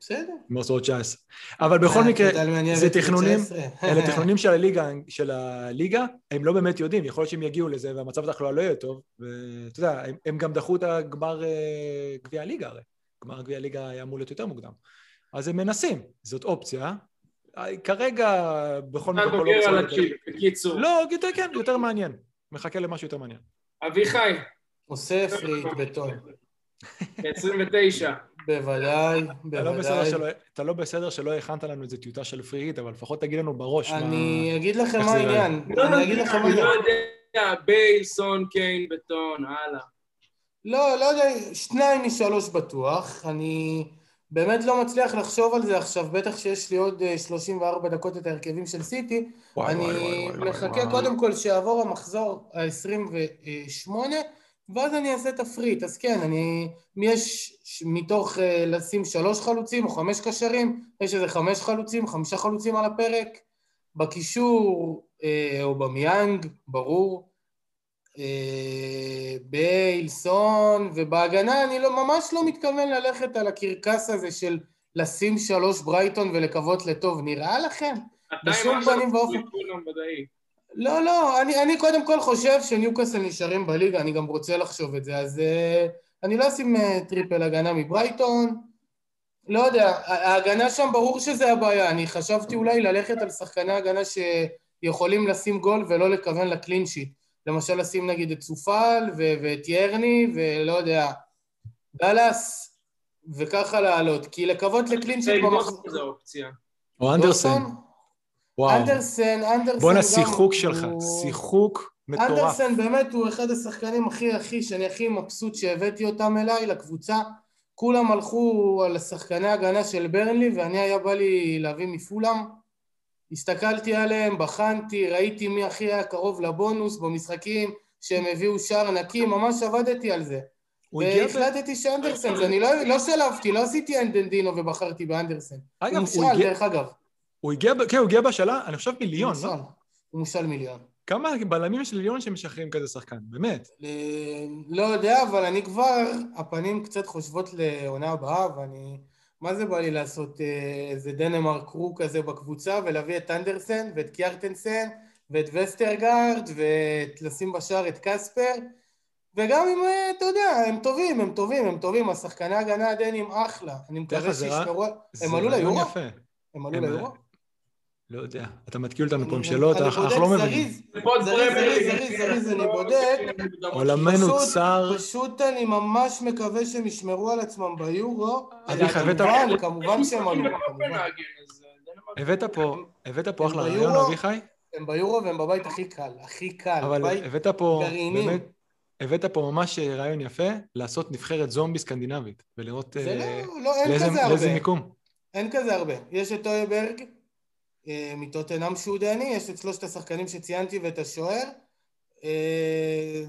Speaker 3: בסדר.
Speaker 1: מחזור 19. אבל בכל אה, מקרה, זה תכנונים, אלה <laughs> תכנונים של הליגה, של הליגה, הם לא באמת יודעים, יכול להיות שהם יגיעו לזה והמצב התחלואה לא יהיה טוב, ואתה יודע, הם, הם גם דחו את הגמר אה, גביע הליגה הרי, גמר גביע הליגה היה אמור להיות יותר מוקדם. אז הם מנסים, זאת אופציה. כרגע, בכל
Speaker 2: מקרה... אתה בוגר על הצ'יפ, בקיצור.
Speaker 1: לא, יותר, כן, יותר מעניין. מחכה למשהו יותר מעניין.
Speaker 2: אביחי.
Speaker 3: עושה פריט בטון.
Speaker 2: 29.
Speaker 3: בוודאי, בוודאי.
Speaker 1: אתה לא בסדר שלא הכנת לנו איזה טיוטה של פריט, אבל לפחות תגיד לנו בראש
Speaker 3: מה... אני אגיד לכם מה העניין. אני אגיד לכם מה העניין.
Speaker 2: אני לא יודע, בייל, סון, קיין, בטון, הלאה.
Speaker 3: לא, לא יודע, שניים משלוש בטוח. אני באמת לא מצליח לחשוב על זה עכשיו, בטח שיש לי עוד 34 אה, דקות את ההרכבים של סיטי. וואי, אני וואי, וואי, מחכה וואי. קודם כל שיעבור המחזור ה-28, ואז אני אעשה תפריט. אז כן, אני... יש מתוך uh, לשים שלוש חלוצים או חמש קשרים, יש איזה חמש חלוצים, חמישה חלוצים על הפרק. בקישור, uh, או במיאנג, ברור. אה, ביילסון, ובהגנה אני לא, ממש לא מתכוון ללכת על הקרקס הזה של לשים שלוש ברייטון ולקוות לטוב. נראה לכם? בשום פנים ואופן. לא, לא, אני, אני קודם כל חושב שניוקאסל נשארים בליגה, אני גם רוצה לחשוב את זה, אז אה, אני לא אשים אה, triple הגנה מברייטון. לא יודע, ההגנה שם ברור שזה הבעיה, אני חשבתי אולי ללכת על שחקני הגנה שיכולים לשים גול ולא לכוון ל clean sheet. למשל לשים נגיד את צופל ואת ירני ולא יודע, גלס, וככה לעלות, כי לקוות ל clean sheet
Speaker 2: במחזור... זה אופציה.
Speaker 1: או אנדרסן.
Speaker 3: וואו. אנדרסן, אנדרסן
Speaker 1: בואנה שיחוק שלך, שיחוק מטורף.
Speaker 3: אנדרסן באמת הוא אחד השחקנים הכי הכי, שאני הכי מבסוט שהבאתי אותם אליי לקבוצה. כולם הלכו על שחקני הגנה של ברנלי ואני היה בא לי להביא מפולם. הסתכלתי עליהם, בחנתי, ראיתי מי הכי היה קרוב לבונוס במשחקים שהם הביאו שער נקי, ממש עבדתי על זה. והחלטתי שאנדרסן, אני לא, לא שלפתי, לא עשיתי אנדנדינו ובחרתי באנדרסן. אגב, הוא מושל, דרך אגב.
Speaker 1: הוא הגיע, כן, הוא הגיע בשאלה, אני חושב מיליון, לא?
Speaker 3: הוא מושל מיליון.
Speaker 1: כמה בלמים יש ליליון שמשחררים כזה שחקן, באמת?
Speaker 3: לא יודע, אבל אני כבר, הפנים קצת חושבות לעונה הבאה, ואני... מה זה בא לי לעשות אה, איזה דנמרק קרו כזה בקבוצה ולהביא את אנדרסן ואת קיארטנסן ואת וסטרגרד ולשים בשער את קספר וגם אם, אה, אתה יודע, הם טובים, הם טובים, הם טובים, השחקני ההגנה הדנים אחלה. אני מקווה שישמרו... הם עלו ליורו? הם עלו ליורו?
Speaker 1: לא יודע, אתה מתקיל אותנו פה עם שאלות, אנחנו לא מבינים.
Speaker 3: זריז, זריז, זריז, זריז, אני בודק.
Speaker 1: עולמנו צר.
Speaker 3: פשוט אני ממש מקווה שהם ישמרו על עצמם ביורו.
Speaker 1: הבאת...
Speaker 3: כמובן שהם עלו.
Speaker 1: הבאת פה אחלה רעיון, אביחי?
Speaker 3: הם ביורו והם בבית הכי קל, הכי קל.
Speaker 1: אבל הבאת פה, באמת, הבאת פה ממש רעיון יפה, לעשות נבחרת זומבי סקנדינבית, ולראות
Speaker 3: אה, לא, לא,
Speaker 1: לאיזה מיקום.
Speaker 3: אין כזה הרבה. יש את טויברג, אה, מטוטנהאם שהוא דני, יש את שלושת השחקנים שציינתי ואת השוער. אה,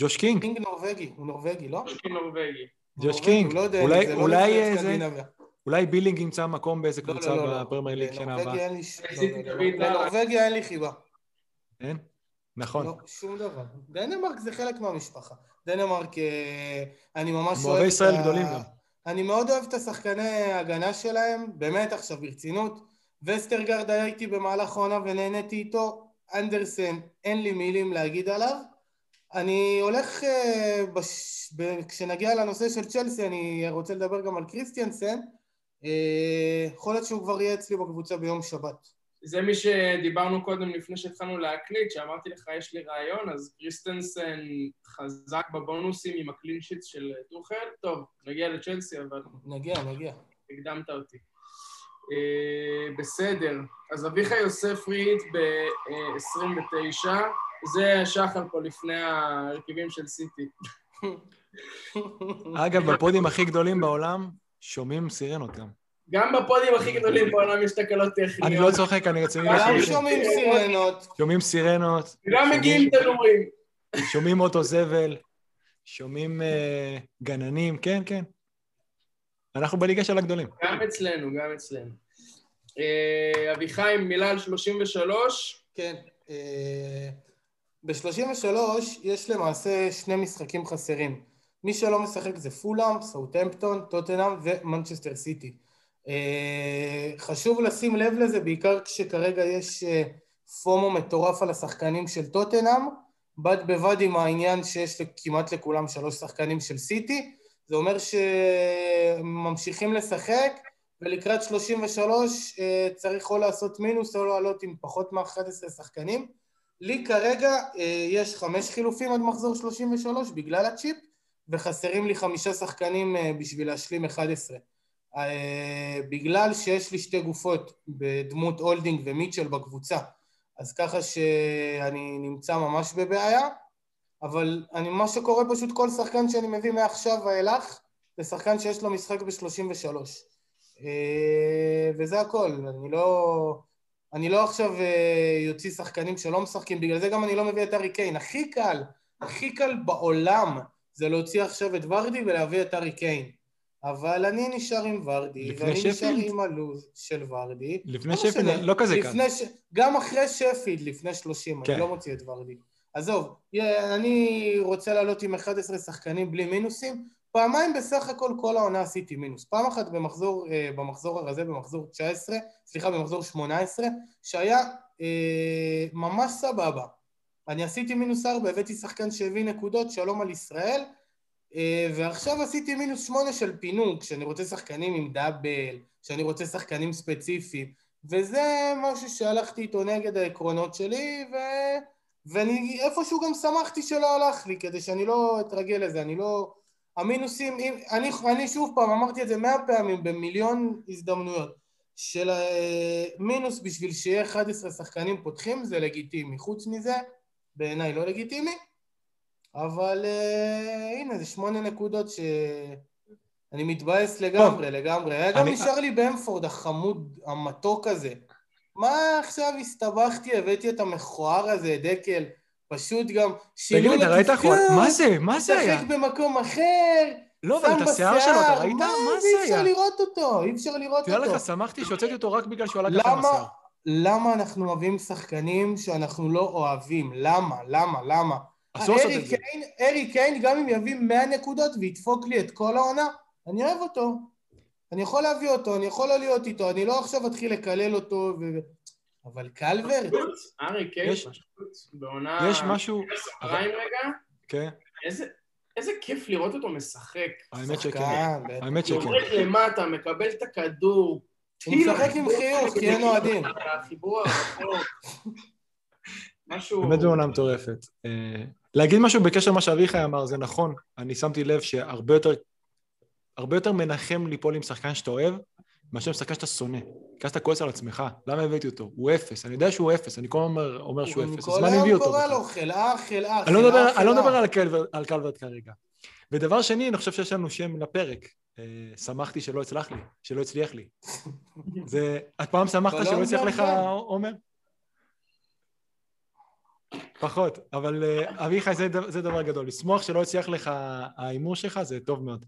Speaker 1: ג'וש קינג.
Speaker 3: קינג נורבגי, הוא נורבגי, לא?
Speaker 2: ג'וש קינג נורבגי.
Speaker 1: ג'וש קינג, לא אולי, לא אולי בילינג ימצא מקום באיזה לא, קבוצה בפרמייר ליג שנה הבאה.
Speaker 3: לנורבגיה אין לי חיבה.
Speaker 1: אין? נכון.
Speaker 3: לא, שום דבר. דנמרק זה חלק מהמשפחה. דנמרק, אה, אני ממש
Speaker 1: אוהב... אוהבי ישראל גדולים גם.
Speaker 3: אני מאוד אוהב את השחקני ההגנה שלהם, באמת עכשיו ברצינות. וסטרגרד היה איתי במהלך העונה ונהניתי איתו, אנדרסן אין לי מילים להגיד עליו. אני הולך, uh, בש... ב... כשנגיע לנושא של צ'לסי אני רוצה לדבר גם על קריסטיאנסן, אה, יכול להיות שהוא כבר יהיה אצלי בקבוצה ביום שבת.
Speaker 2: זה מי שדיברנו קודם לפני שהתחלנו להקליט, שאמרתי לך יש לי רעיון, אז קריסטנסן חזק בבונוסים עם ה clean sheet של טוחל. טוב, נגיע לצ'לסי אבל...
Speaker 3: נגיע, נגיע.
Speaker 2: הקדמת אותי. אה, בסדר, אז אביחי יוסף free hit ב-29, זה שחר פה לפני ההרכבים של סיטי. <laughs>
Speaker 1: אגב, בפודים הכי גדולים בעולם שומעים סירנות גם.
Speaker 2: גם בפודים הכי גדולים בעולם יש תקלות טכניות.
Speaker 1: אני לא צוחק, אני רציני.
Speaker 3: גם שומעים סירנות.
Speaker 1: שומעים סירנות.
Speaker 2: גם מגיעים תנורים.
Speaker 1: שומעים אוטו זבל, שומעים אה, גננים, כן, כן. אנחנו בליגה של הגדולים.
Speaker 2: גם אצלנו, גם אצלנו. אה, אביחי, מילה על 33?
Speaker 3: כן. אה, ב-33 יש למעשה שני משחקים חסרים. מי שלא משחק זה פולאם, סאוטהמפטון, טוטנהאם ומנצ'סטר סיטי. אה, חשוב לשים לב לזה, בעיקר כשכרגע יש FOMO מטורף על השחקנים של טוטנהאם, בד בבד עם העניין שיש כמעט לכולם שלוש שחקנים של סיטי, זה אומר שממשיכים לשחק, ולקראת 33 אה, צריך או לעשות מינוס או לעלות עם פחות מ-11 שחקנים. לי כרגע אה, יש חמש חילופים עד מחזור 33 בגלל הצ'יפ, וחסרים לי חמישה שחקנים אה, בשביל להשלים 11. בגלל שיש לי שתי גופות בדמות הולדינג ומיטשל בקבוצה, אז ככה שאני נמצא ממש בבעיה. אבל אני, מה שקורה פשוט כל שחקן שאני מביא מעכשיו ואילך זה שחקן שיש לו משחק ב-33 אה, וזה הכל. אני לא... אני לא עכשיו אה, יוציא שחקנים שלא משחקים, בגלל זה גם אני לא מביא את ארי קיין. הכי קל, הכי קל בעולם זה להוציא עכשיו את ורדי ולהביא את ארי קיין. אבל אני נשאר עם ורדי, ואני נשאר
Speaker 1: שפילד?
Speaker 3: עם הלו"ז של ורדי.
Speaker 1: לפני
Speaker 3: לא
Speaker 1: שפילד. לא כזה קל.
Speaker 3: ש... גם אחרי שפילד, לפני 30,
Speaker 1: כן.
Speaker 3: אני לא מוציא את ורדי. עזוב, אני רוצה לעלות עם 11 שחקנים בלי מינוסים. פעמיים בסך הכל כל העונה עשיתי מינוס. פעם אחת במחזור, אה, במחזור הרזה, במחזור 19, סליחה, במחזור 18, שהיה אה, ממש סבבה. אני עשיתי מינוס 4, הבאתי שחקן שהביא נקודות, שלום על ישראל, אה, ועכשיו עשיתי מינוס 8 של פינוק, שאני רוצה שחקנים עם דאבל, שאני רוצה שחקנים ספציפיים, וזה משהו שהלכתי איתו נגד העקרונות שלי, ו... ואני איפשהו גם שמחתי שלא הלך לי, כדי שאני לא אתרגל לזה, אני לא... המינוסים, אם, אני, אני שוב פעם אמרתי את זה מאה פעמים במיליון הזדמנויות, של אה, מינוס בשביל שיהיה 11 שחקנים פותחים זה לגיטימי, חוץ מזה בעיניי לא לגיטימי, אבל אה, הנה זה שמונה נקודות שאני מתבאס לגמרי, לגמרי. היה גם
Speaker 1: אני-
Speaker 3: נשאר לי באמפורד החמוד, המתוק הזה. מה עכשיו הסתבכתי, הבאתי את המכוער הזה, דקל, פשוט גם
Speaker 1: תגיד לי, אתה ראית אחורה? מה זה? מה זה היה?
Speaker 3: משחק במקום אחר,
Speaker 1: לא, אבל את השיער שלו, אתה ראית?
Speaker 3: מה זה?
Speaker 1: זה
Speaker 3: אי אפשר
Speaker 1: היה?
Speaker 3: לראות אותו, אי אפשר לראות אותו.
Speaker 1: לך, שמחתי שהוצאתי אותו רק בגלל שהוא עלה ככה עם
Speaker 3: למה, אנחנו מביאים שחקנים שאנחנו לא אוהבים? למה? למה? למה?
Speaker 1: אסור לעשות את זה.
Speaker 3: ארי קיין, גם אם יביא 100 נקודות וידפוק לי את כל העונה, אני אוהב אותו. אני יכול להביא אותו, אני יכול לא להיות איתו, אני לא עכשיו אתחיל לקלל אותו ו... אבל קלברט,
Speaker 2: ארי קיין
Speaker 1: יש-
Speaker 2: בעונה...
Speaker 1: יש משהו...
Speaker 2: פריים רגע,
Speaker 1: כן,
Speaker 2: איזה- איזה כיף לראות אותו משחק.
Speaker 1: האמת שכן. האמת שכן.
Speaker 2: יורד למטה, מקבל את הכדור.
Speaker 3: הוא משחק עם חיוך, כי אין אוהדים.
Speaker 2: החיבור הרחוק. משהו...
Speaker 1: באמת בעונה מטורפת. אה, להגיד משהו בקשר למה שאביחי אמר, זה נכון. אני שמתי לב שהרבה יותר, הרבה יותר מנחם ליפול עם שחקן שאתה אוהב, מאשר עם שחקן שאתה שונא. כי אז אתה כועס על עצמך. למה הבאתי אותו? הוא אפס. אני יודע שהוא אפס, אני כל הזמן אומר, אומר שהוא אפס. אז
Speaker 3: כל
Speaker 1: מה אני מביא
Speaker 3: היום
Speaker 1: אותו
Speaker 3: קורא
Speaker 1: בכלל?
Speaker 3: לו חלאה, חלאה,
Speaker 1: לא
Speaker 3: חלאה,
Speaker 1: אני לא. מדבר על, קלבר, על קלברט כרגע. ודבר שני, אני חושב שיש לנו שם לפרק. אה, שמחתי שלא הצלח לי, שלא הצליח לי. <laughs> זה, את פעם שמחת
Speaker 3: אבל
Speaker 1: שלא
Speaker 3: לא
Speaker 1: הצליח לך,
Speaker 3: מזלזל.
Speaker 1: עומר? פחות, אבל אה, אביחי זה דבר גדול. לשמוח שלא הצליח לך ההימור שלך זה טוב מאוד.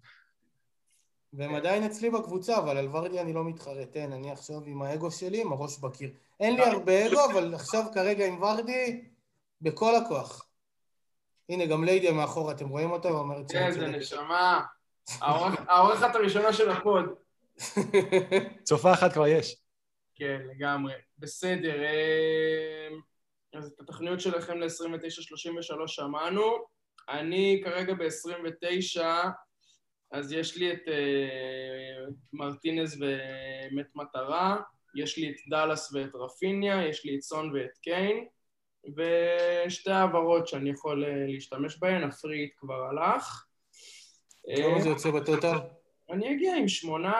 Speaker 3: והם עדיין אצלי בקבוצה, אבל על ורדי אני לא מתחרט, אין, אני עכשיו עם האגו שלי, עם הראש בקיר. אין לי הרבה אגו, אבל עכשיו כרגע עם ורדי, בכל הכוח. הנה, גם ליידיה מאחורה, אתם רואים אותה? ואומרת שאני
Speaker 2: איזה. נשמה. האורחת הראשונה של הפוד. <laughs>
Speaker 1: צופה אחת כבר יש.
Speaker 2: כן, לגמרי. בסדר. אה, אז את התוכניות שלכם ל-29-33 שמענו. אני כרגע ב-29, אז יש לי את אה, מרטינז ומת מטרה, יש לי את דאלאס ואת רפיניה, יש לי את סון ואת קיין, ושתי העברות שאני יכול אה, להשתמש בהן, הפריט כבר הלך.
Speaker 3: כמה
Speaker 2: אה,
Speaker 3: זה יוצא בטוטל?
Speaker 2: אני אגיע עם שמונה,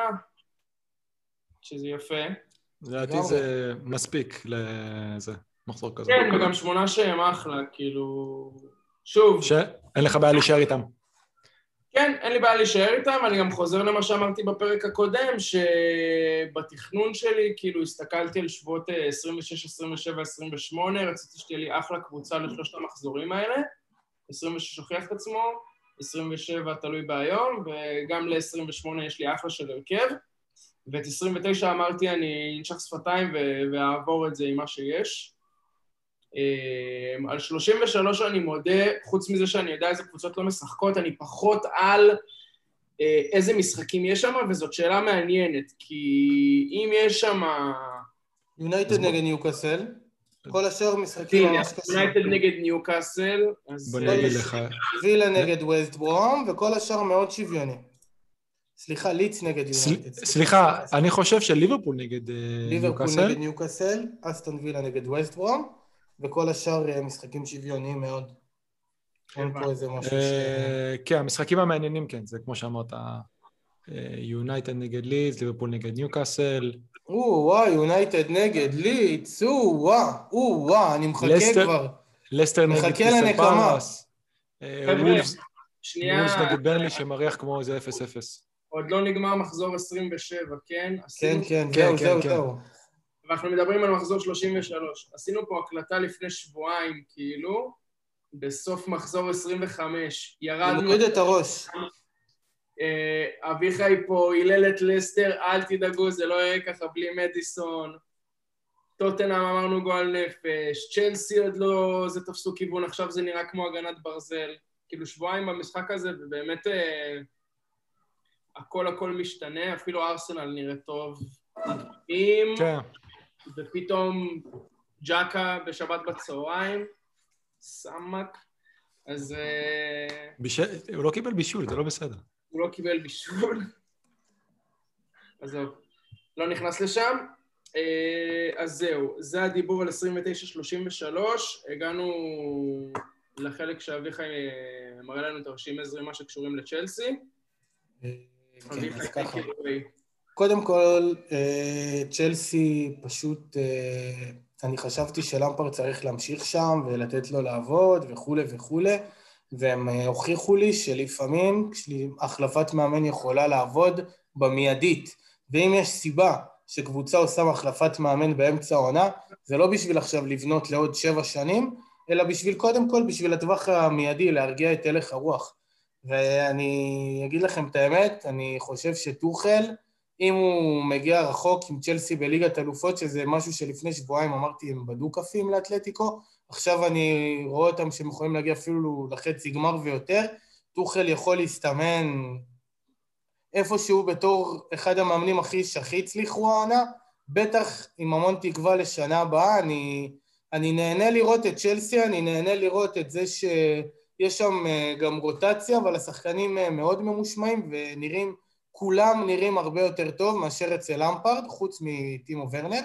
Speaker 2: שזה יפה.
Speaker 1: לדעתי. זה מספיק לזה, מחזור כזה.
Speaker 2: כן, וגם שמונה שהם אחלה, כאילו... שוב,
Speaker 1: שאין לך בעיה להישאר איתם.
Speaker 2: כן, אין לי בעיה להישאר איתם, אני גם חוזר למה שאמרתי בפרק הקודם, שבתכנון שלי, כאילו, הסתכלתי על שבועות אה, 26, 27, 28, רציתי שתהיה לי אחלה קבוצה לשלושת המחזורים האלה. 26 הוכיח את עצמו, 27 תלוי בהיום, וגם ל-28 יש לי אחלה של הרכב. ואת 29 אמרתי, אני אנשך שפתיים ואעבור את זה עם מה שיש. אמ, על 33 אני מודה, חוץ מזה שאני יודע איזה קבוצות לא משחקות, אני פחות על אה, איזה משחקים יש שם, וזאת שאלה מעניינת, כי אם יש שם...
Speaker 3: יונייטד נגד ניוקאסל, כל השאר משחקים ממש קשים.
Speaker 2: יונייטד נגד ניוקאסל, אז...
Speaker 1: בוא
Speaker 2: אה,
Speaker 3: יש-
Speaker 1: לך.
Speaker 3: וילה נגד ווסט ברום, וכל השאר מאוד שוויוני. סליחה, לידס נגד יונייטד.
Speaker 1: סליחה, אני חושב שליברפול נגד אה,
Speaker 3: ליברפול
Speaker 1: ניוקאסל.
Speaker 3: נגד ניוקאסל, אסטון וילה נגד ווסט ברום, וכל השאר אה, משחקים שוויוניים מאוד. אין פה איזה משהו ש...
Speaker 1: אה, כן, המשחקים המעניינים, כן, זה כמו שאמרת, יונייטד נגד לידס, ליברפול נגד ניוקאסל,
Speaker 3: או וואי, יונייטד נגד ליץ, או וואו, או וואו, אני מחכה כבר.
Speaker 1: לסטר נגד קריסטל אה, וולפס
Speaker 2: שנייה,
Speaker 1: וולפס נגד ברנלי שמריח כמו איזה 0-0.
Speaker 2: עוד לא נגמר מחזור 27, כן?
Speaker 3: כן, כן,
Speaker 1: כן,
Speaker 3: זהו,
Speaker 1: כן,
Speaker 3: זהו,
Speaker 1: כן.
Speaker 3: זהו.
Speaker 2: ואנחנו מדברים על מחזור 33. עשינו פה הקלטה לפני שבועיים, כאילו, בסוף מחזור 25.
Speaker 3: אני
Speaker 2: ירדנו...
Speaker 3: מוריד את הראש.
Speaker 2: אה, אביחי פה הילל את לסטר, אל תדאגו, זה לא יהיה ככה בלי מדיסון. טוטנאם אמרנו גועל נפש, צ'לסי עוד לא, זה תפסו כיוון, עכשיו זה נראה כמו הגנת ברזל. כאילו שבועיים במשחק הזה, ובאמת אה, הכל הכל משתנה, אפילו ארסנל נראה טוב. אם,
Speaker 1: כן.
Speaker 2: ופתאום ג'קה בשבת בצהריים, סמק, אז אה,
Speaker 1: בישל, הוא לא קיבל בישול, זה לא בסדר.
Speaker 2: הוא לא קיבל בישול. <laughs> עזוב, לא נכנס לשם. אה, אז זהו, זה הדיבור על 29-33. הגענו לחלק שאביחי אה, מראה לנו תרשימי זרימה שקשורים לצ'לסי.
Speaker 3: כן, אז ככה. קודם כל, אה, צ'לסי פשוט, אה, אני חשבתי שלמפרד צריך להמשיך שם ולתת לו לעבוד וכולי וכולי, והם אה, הוכיחו לי שלפעמים החלפת מאמן יכולה לעבוד במיידית, ואם יש סיבה שקבוצה עושה החלפת מאמן באמצע העונה, זה לא בשביל עכשיו לבנות לעוד שבע שנים, אלא בשביל קודם כל, בשביל הטווח המיידי, להרגיע את הלך הרוח. ואני אגיד לכם את האמת, אני חושב שטוחל, אם הוא מגיע רחוק עם צ'לסי בליגת אלופות, שזה משהו שלפני שבועיים אמרתי הם בדו-כפים לאתלטיקו, עכשיו אני רואה אותם שהם יכולים להגיע אפילו לחצי גמר ויותר, טוחל יכול להסתמן איפשהו בתור אחד המאמנים הכי שהכי הצליחו העונה, בטח עם המון תקווה לשנה הבאה, אני, אני נהנה לראות את צ'לסי, אני נהנה לראות את זה שיש שם אה, גם רוטציה, אבל השחקנים אה, מאוד ממושמעים ונראים כולם נראים הרבה יותר טוב מאשר אצל למפרד, חוץ מטימו ורנר,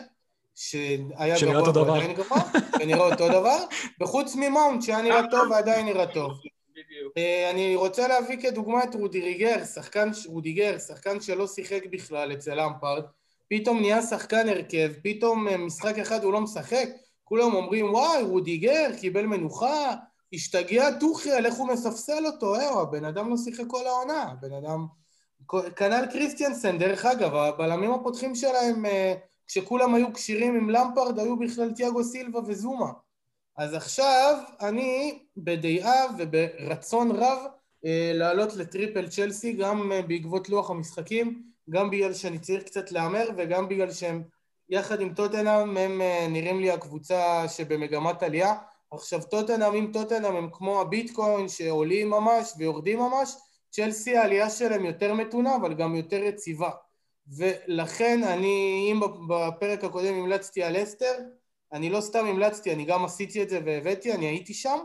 Speaker 3: שהיה גבוה. ועדיין גבוה, ונראה אותו דבר, וחוץ ממאונט שהיה נראה טוב ועדיין נראה טוב.
Speaker 2: בדיוק.
Speaker 3: אה, אני רוצה להביא כדוגמה את רודיריגר, שחקן, רודיגר, שחקן שלא שיחק בכלל אצל למפרד, פתאום נהיה שחקן הרכב, פתאום אה, משחק אחד הוא לא משחק, כולם אומרים וואי, רודיגר קיבל מנוחה, השתגע טוחל, איך הוא מספסל אותו, אה, הבן אדם לא שיחק כל העונה, הבן אדם... כנ"ל קריסטיאנסן, דרך אגב, הבלמים הפותחים שלהם, אה, כשכולם היו כשירים עם למפרד, היו בכלל תיאגו סילבה וזומה. אז עכשיו אני בדעה וברצון רב אה, לעלות לטריפל צ'לסי, גם אה, בעקבות לוח המשחקים, גם בגלל שאני צריך קצת להמר וגם בגלל שהם יחד עם טוטנאם הם נראים לי הקבוצה שבמגמת עלייה. עכשיו טוטנאם עם טוטנאם הם כמו הביטקוין שעולים ממש ויורדים ממש, צ'לסי העלייה שלהם יותר מתונה אבל גם יותר יציבה. ולכן אני, אם בפרק הקודם המלצתי על אסטר, אני לא סתם המלצתי, אני גם עשיתי את זה והבאתי, אני הייתי שם,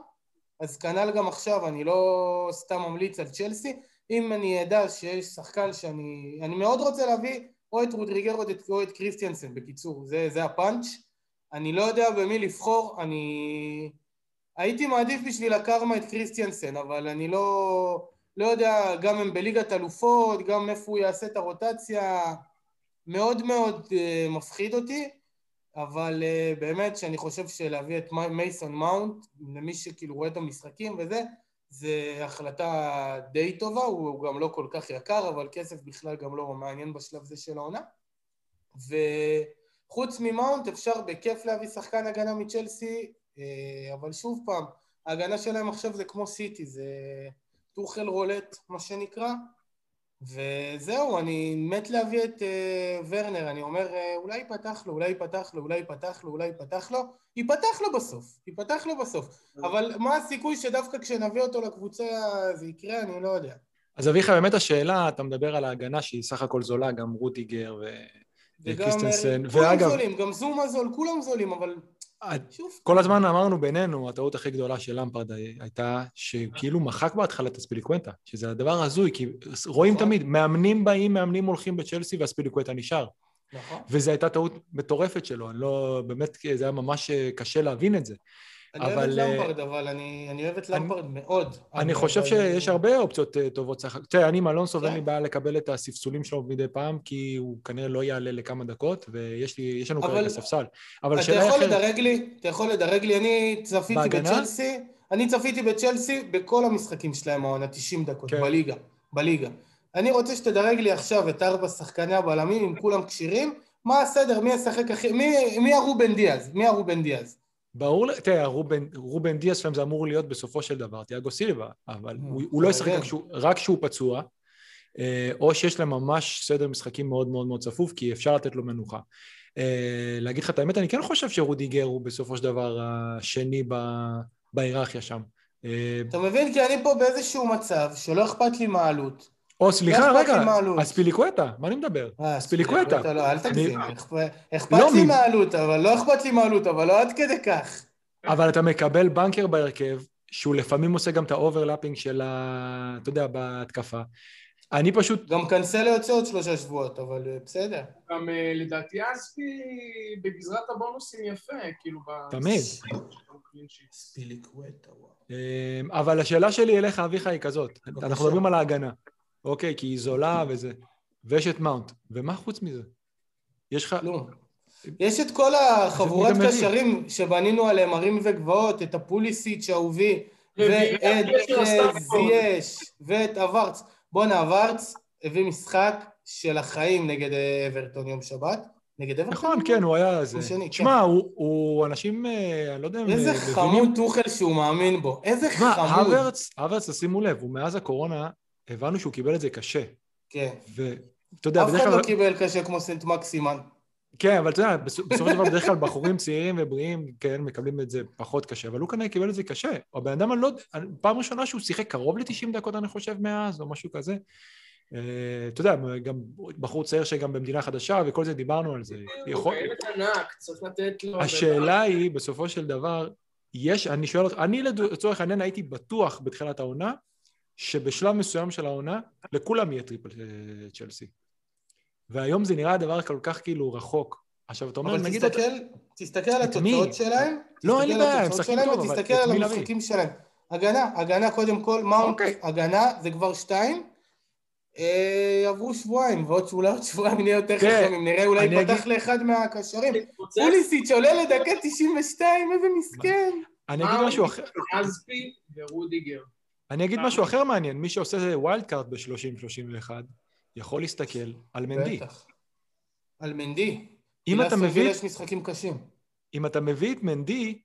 Speaker 3: אז כנ"ל גם עכשיו, אני לא סתם ממליץ על צ'לסי. אם אני אדע שיש שחקן שאני... אני מאוד רוצה להביא או את רודריגר או את, או את קריסטיאנסן, בקיצור, זה, זה הפאנץ'. אני לא יודע במי לבחור, אני... הייתי מעדיף בשביל הקרמה את קריסטיאנסן, אבל אני לא... לא יודע, גם הם בליגת אלופות, גם איפה הוא יעשה את הרוטציה, מאוד מאוד uh, מפחיד אותי. אבל uh, באמת שאני חושב שלהביא את מייסון מאונט, למי שכאילו רואה את המשחקים וזה, זה החלטה די טובה, הוא, הוא גם לא כל כך יקר, אבל כסף בכלל גם לא מעניין בשלב זה של העונה. וחוץ ממאונט אפשר בכיף להביא שחקן הגנה מצ'לסי, uh, אבל שוב פעם, ההגנה שלהם עכשיו זה כמו סיטי, זה טוחל roulette, מה שנקרא, וזהו, אני מת להביא את uh, ורנר, אני אומר, uh, אולי ייפתח לו, אולי ייפתח לו, אולי ייפתח לו, אולי ייפתח לו, ייפתח לו בסוף, ייפתח לו בסוף. אבל מה הסיכוי שדווקא כשנביא אותו לקבוצה זה יקרה, אני לא יודע.
Speaker 1: אז אביחי, באמת השאלה, אתה מדבר על ההגנה שהיא סך הכל זולה, גם רודיגר ו...
Speaker 3: וגם
Speaker 1: וקריסטנסן,
Speaker 3: כולם
Speaker 1: ואגב-
Speaker 3: זולים, גם זומה זול, כולם זולים, אבל שוב,
Speaker 1: כל הזמן אמרנו בינינו, הטעות הכי גדולה של למפרד הייתה שכאילו מחק בהתחלה את הספיליקוונטה, שזה הדבר הזוי, כי רואים
Speaker 3: נכון.
Speaker 1: תמיד, מאמנים באים, מאמנים הולכים בצ'לסי והספיליקוונטה נשאר.
Speaker 3: נכון.
Speaker 1: וזו הייתה טעות מטורפת שלו, אני לא, באמת, זה היה ממש אה, קשה להבין את זה.
Speaker 3: אני אוהב
Speaker 1: אבל,
Speaker 3: את
Speaker 1: אה,
Speaker 3: למפרד, אבל אני אני אוהב את
Speaker 1: אני-
Speaker 3: למפרד מאוד.
Speaker 1: אני
Speaker 3: אבל-
Speaker 1: חושב שיש הרבה אופציות אה, טובות. תראה, אני עם אלונסו ואין לי
Speaker 3: כן.
Speaker 1: בעיה לקבל את הספסולים שלו מדי פעם, כי הוא כנראה לא יעלה לכמה דקות, ויש לי- יש לנו
Speaker 3: אבל-
Speaker 1: כרגע ספסל. אבל
Speaker 3: אתה יכול
Speaker 1: אחרת.
Speaker 3: לדרג לי, אתה יכול לדרג לי, אני צפיתי
Speaker 1: בהגנה?
Speaker 3: בצ'לסי, אני צפיתי בצ'לסי בכל המשחקים שלהם העונה, 90 דקות,
Speaker 1: כן.
Speaker 3: בליגה, בליגה. אני רוצה שתדרג לי עכשיו את ארבע שחקני הבלמים, אם כולם כשירים, מה הסדר, מי ישחק הכי... מי, מי הרובן דיאז? מי הרובן דיאז?
Speaker 1: ברור, תראה, רובן, רובן דיאס שלהם זה אמור להיות בסופו של דבר, תיאגו סילבה, אבל
Speaker 3: נו,
Speaker 1: הוא, הוא לא ישחק. רק כשהוא- פצוע, אה, או שיש להם ממש סדר משחקים מאוד מאוד מאוד צפוף, כי אפשר לתת לו מנוחה. אה, להגיד לך את האמת, אני כן חושב שרודיגר הוא בסופו של דבר השני בהיררכיה שם. אה,
Speaker 3: אתה מבין? כי אני פה באיזשהו מצב שלא אכפת לי מהעלות.
Speaker 1: או סליחה,
Speaker 3: לא
Speaker 1: רגע. אז פיליקווטה, מה אני מדבר?
Speaker 3: אה,
Speaker 1: ספיליקווטה.
Speaker 3: לא, אל תגזים. אכפ- אכפת
Speaker 1: לא,
Speaker 3: לי
Speaker 1: מ-
Speaker 3: מהעלות, אבל לא אכפת לי מהעלות, אבל לא עד כדי כך.
Speaker 1: אבל אתה מקבל בנקר בהרכב, שהוא לפעמים עושה גם את ה overlapping של ה... אתה יודע, בהתקפה. אני פשוט...
Speaker 3: גם קנסלו יוצא עוד שלושה שבועות, אבל אה, בסדר.
Speaker 2: גם אה, לדעתי אספי בגזרת הבונוסים יפה, כאילו... ב-
Speaker 1: תמיד. אמ, אבל השאלה שלי אליך, אביחי, היא כזאת. אנחנו מדברים על ההגנה, אוקיי? כי היא זולה וזה. ויש את מאונט. ומה חוץ מזה? יש לך...
Speaker 3: כלום. יש את כל החבורת? קשרים שבנינו עליהם הרים וגבעות, את הפוליסיץ' האהובי, ואת
Speaker 2: של
Speaker 3: אה. זייש, ואת אברץ. בואנה, אברץ הביא משחק של החיים נגד אה, אברטון יום שבת. נגד אברטון?
Speaker 1: נכון, כן, הוא היה זה.
Speaker 3: שני, כן.
Speaker 1: תשמע, הוא- אנשים, אה, אני לא יודע אם...
Speaker 3: איזה חמוד טוחל שהוא מאמין בו. איזה
Speaker 1: תשמע,
Speaker 3: חמוד.
Speaker 1: הוורץ, הוורץ, תשימו לב, הוא מאז הקורונה, הבנו שהוא קיבל את זה קשה.
Speaker 3: כן.
Speaker 1: ואתה יודע,
Speaker 3: אף אחד
Speaker 1: כלל...
Speaker 3: לא קיבל קשה כמו סנט מקסימן.
Speaker 1: כן, אבל אתה יודע, בסופ- בסופו של דבר בדרך כלל בחורים צעירים ובריאים, כן, מקבלים את זה פחות קשה, אבל הוא כנראה קיבל את זה קשה. הבן אדם, אני לא... פעם ראשונה שהוא שיחק קרוב ל-90 דקות, אני חושב, מאז, או משהו כזה. אה, אתה יודע, גם בחור צעיר שגם במדינה חדשה, וכל זה, דיברנו על זה. יכול...
Speaker 2: הוא ילד ענק, צריך לתת לו...
Speaker 1: השאלה היא, בסופו של דבר, יש, אני שואל אותך, אני לצורך העניין הייתי בטוח בתחילת העונה, שבשלב מסוים של העונה, לכולם יהיה triple אה, צ'לסי. והיום זה נראה דבר כל כך כאילו רחוק. עכשיו, אתה אומר,
Speaker 3: אבל
Speaker 1: נגיד...
Speaker 3: תסתכל,
Speaker 1: אתה-
Speaker 3: תסתכל על? התוצאות שלהם.
Speaker 1: לא, אין לי
Speaker 3: תסתכל
Speaker 1: בעיה, הם משחקים טוב, אבל
Speaker 3: ותסתכל
Speaker 1: את
Speaker 3: על? המשחקים שלהם. הגנה, הגנה קודם כל, מאונט,
Speaker 1: אוקיי.
Speaker 3: הגנה, זה כבר שתיים. אה, עברו שבועיים, ועוד שאולי עוד שבועיים נהיה יותר
Speaker 1: כן,
Speaker 3: חכמים, נראה אולי ייפתח
Speaker 1: אגיד-
Speaker 3: לאחד מהקשרים. פוליסיץ' עולה לדקה 92, איזה מסכן.
Speaker 1: אני אגיד משהו אחר,
Speaker 2: אספי ורודיגר.
Speaker 1: אני אגיד משהו אחר מעניין, מי שעושה wild card ב-30-31, יכול להסתכל על מנדי.
Speaker 3: בטח. על מנדי.
Speaker 1: אם אתה מביא,
Speaker 3: יש משחקים קשים.
Speaker 1: אם אתה מביא את מנדי,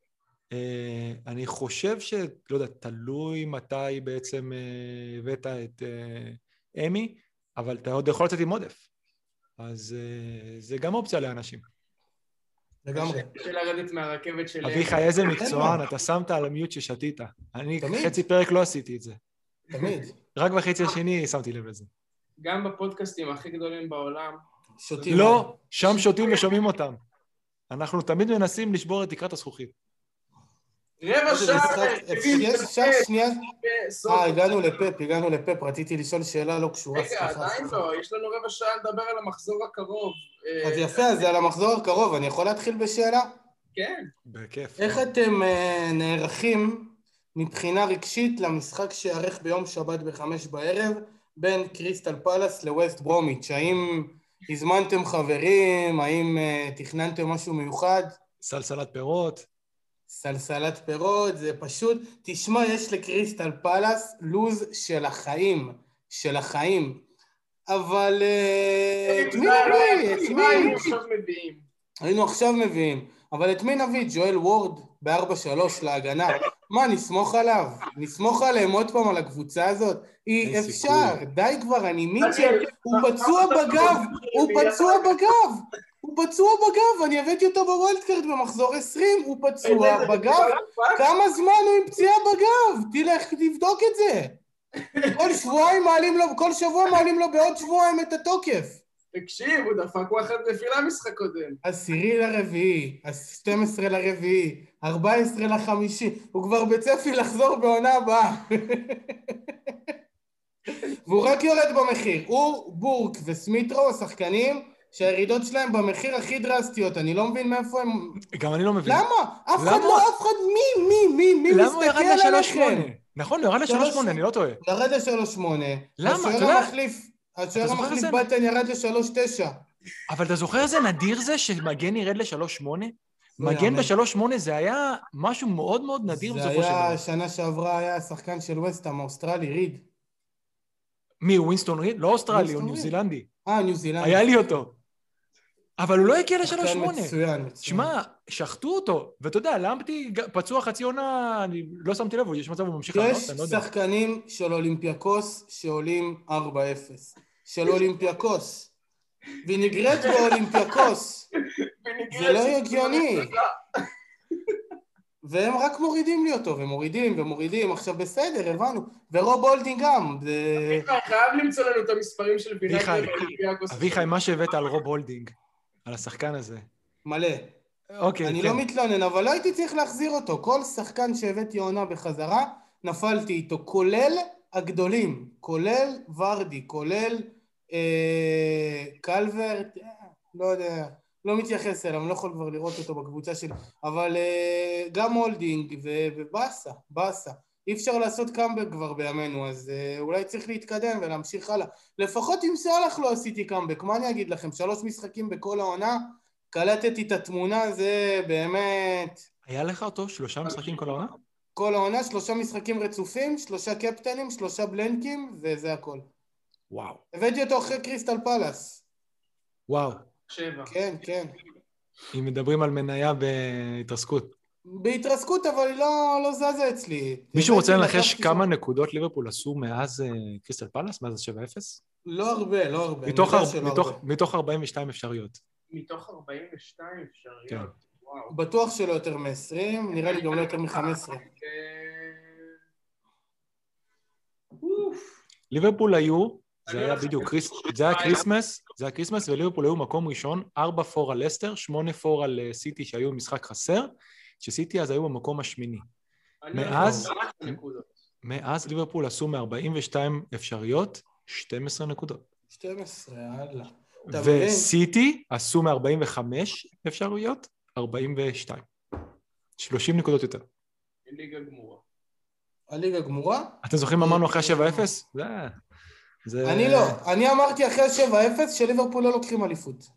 Speaker 1: אה, אני חושב ש... לא יודע, תלוי מתי בעצם אה, הבאת את אה, אמי, אבל אתה עוד יכול לצאת עם עודף. אז אה, זה גם אופציה לאנשים.
Speaker 3: לגמרי.
Speaker 2: קשה לרדת מהרכבת של...
Speaker 1: אביחי, איזה <laughs>
Speaker 3: אין
Speaker 1: מקצוען. אתה שמת על המיוט ששתית. אני. חצי פרק לא עשיתי את זה.
Speaker 3: תמיד.
Speaker 1: רק בחצי השני שמתי לב לזה.
Speaker 2: גם בפודקאסטים הכי גדולים בעולם.
Speaker 3: שותים.
Speaker 1: לא, שם שותים ושומעים אותם. אנחנו תמיד מנסים לשבור את תקרת הזכוכית.
Speaker 2: רבע שעה,
Speaker 3: שנייה. אה, הגענו לפפ, הגענו לפפ, רציתי לשאול שאלה לא קשורה,
Speaker 2: רגע. עדיין. לא, יש לנו רבע שעה לדבר על המחזור הקרוב. אה,
Speaker 3: אז יפה, אז זה על המחזור הקרוב, אני יכול להתחיל בשאלה?
Speaker 2: כן.
Speaker 1: בכיף.
Speaker 3: איך אתם אה, נערכים מבחינה רגשית למשחק שייערך ביום שבת בחמש בערב בין קריסטל פלאס לווסט ברומיץ'? האם הזמנתם חברים? האם אה, תכננתם משהו מיוחד?
Speaker 1: סלסלת פירות.
Speaker 3: סלסלת פירות, זה פשוט... תשמע, יש לקריסטל פלאס לוז של החיים, של החיים. אבל... אה, את מי נביא? את
Speaker 2: מה היינו? עכשיו מביאים?
Speaker 3: היינו עכשיו מביאים. אבל את מי נביא? ג'ואל וורד ב-4-3 להגנה. מה, נסמוך עליו? נסמוך עליהם עוד פעם על הקבוצה הזאת? אי אפשר. די כבר, אני מיטשל, הוא פצוע בגב, הוא פצוע בגב, הוא פצוע בגב, אני הבאתי אותו ב wildcard במחזור 20, הוא פצוע בגב, כמה זמן הוא עם פציעה בגב? תלך, תבדוק את זה. <laughs> כל שבועיים מעלים לו, כל שבוע מעלים לו בעוד שבועיים את התוקף.
Speaker 2: תקשיב, הוא דפק וואחד נפילה משחק קודם.
Speaker 3: עשירי לרביעי, 12 לרביעי, 14 לחמישי, הוא כבר בצפי לחזור בעונה הבאה. <laughs> והוא רק יורד במחיר. הוא, בורק וסמיטרו, השחקנים שהירידות שלהם במחיר הכי דרסטיות, אני לא מבין מאיפה הם...
Speaker 1: גם אני לא מבין.
Speaker 3: למה? אף אחד? לא, אף אחד, מי, מי, מי, מי
Speaker 1: למה הוא ירד
Speaker 3: מסתכל
Speaker 1: לשלוש שמונה?
Speaker 3: עליכם?
Speaker 1: נכון, הוא ירד
Speaker 3: שלוש
Speaker 1: לשלוש שמונה, אני לא טועה.
Speaker 3: ירד לשלוש שמונה.
Speaker 1: למה? אתה יודע-
Speaker 3: השוער המחליף
Speaker 1: זה?
Speaker 3: בטן ירד לשלוש תשע.
Speaker 1: אבל אתה זוכר איזה נדיר זה שמגן ירד לשלוש שמונה?
Speaker 3: לא
Speaker 1: מגן
Speaker 3: יאמן.
Speaker 1: בשלוש שמונה זה היה משהו מאוד מאוד נדיר
Speaker 3: זה
Speaker 1: בסופו של
Speaker 3: היה,
Speaker 1: דבר.
Speaker 3: שנה שעברה היה השחקן של וסטהאם, האוסטרלי, ריד.
Speaker 1: מי, ווינסטון ריד? לא אוסטרלי, הוא ניו. זילנדי.
Speaker 3: אה, ניו זילנד.
Speaker 1: היה לי אותו. אבל הוא לא הגיע לשלוש
Speaker 3: שחקן
Speaker 1: שמונה.
Speaker 3: מצוין, מצוין.
Speaker 1: שמע, שחטו אותו, ואתה יודע, למפטי פצוע חצי עונה, אני לא שמתי לב, יש מצב הוא ממשיך לענות,
Speaker 3: יש
Speaker 1: אני לא יודע.
Speaker 3: שחקנים של אולימפיאקוס שעולים 4-0. של אולימפיאקוס. וינגרט באולימפיאקוס. זה לא הגיוני. והם רק מורידים לי אותו, ומורידים ומורידים. עכשיו בסדר, הבנו. ורוב הולדינג גם. זה...
Speaker 2: חייב למצוא לנו את המספרים של
Speaker 1: אביחי,
Speaker 2: וינגרט באולימפיאקוס.
Speaker 1: אביחי, מה שהבאת על רוב הולדינג, על השחקן הזה.
Speaker 3: מלא.
Speaker 1: אוקיי,
Speaker 3: אני
Speaker 1: כן.
Speaker 3: לא מתלונן, אבל לא הייתי צריך להחזיר אותו. כל שחקן שהבאתי עונה בחזרה, נפלתי איתו, כולל הגדולים, כולל ורדי, כולל אה, קלברט, אה, לא יודע, לא מתייחס אליו, אני לא יכול כבר לראות אותו בקבוצה שלי, אבל אה, גם הולדינג ובאסה, באסה. אי אפשר לעשות קאמבק כבר בימינו, אז אה, אולי צריך להתקדם ולהמשיך הלאה. לפחות עם סאלח לא עשיתי קאמבק, מה אני אגיד לכם? שלוש משחקים בכל העונה, קלטתי את התמונה, זה באמת...
Speaker 1: היה לך אותו שלושה משחקים כל העונה?
Speaker 3: כל העונה, שלושה משחקים רצופים, שלושה קפטנים, שלושה בלנקים, וזה הכל.
Speaker 1: וואו.
Speaker 3: הבאתי אותו אחרי קריסטל פלאס.
Speaker 1: וואו.
Speaker 2: שבע.
Speaker 3: כן, כן.
Speaker 1: אם מדברים על מניה בהתרסקות.
Speaker 3: בהתרסקות, אבל היא לא, לא זזה אצלי.
Speaker 1: מישהו רוצה לנחש כמה נקודות ליברפול עשו מאז אה, קריסטל פלאס, מאז ה-7-0?
Speaker 3: לא הרבה, לא הרבה.
Speaker 1: מתוך
Speaker 3: שלא
Speaker 1: מתוך-
Speaker 3: הרבה.
Speaker 1: מתוך 42 אפשרויות.
Speaker 2: מתוך 42 אפשריות.
Speaker 1: כן.
Speaker 2: וואו.
Speaker 3: בטוח שלא יותר מ-20, נראה לי גם לא יותר מ-15.
Speaker 2: אה, אוף.
Speaker 1: ליברפול היו, זה היה בדיוק, זה היה. Christmas, זה היה Christmas וליברפול היו מקום ראשון, 4 פור על לסטר, 8 פור על אה, סיטי שהיו במשחק חסר, שסיטי אז היו במקום השמיני. מאז-. מאז ליברפול עשו מ-42 אפשריות 12 נקודות.
Speaker 3: 12, יאללה.
Speaker 1: וסיטי עשו מ-45 אפשרויות 42. 30 נקודות יותר.
Speaker 2: ליגה גמורה.
Speaker 3: הליגה גמורה?
Speaker 1: אתם זוכרים מה אמרנו אחרי ה-7-0? זה... זה...
Speaker 3: אני לא. אני אמרתי אחרי 7-0 שליברפול לא לוקחים אליפות.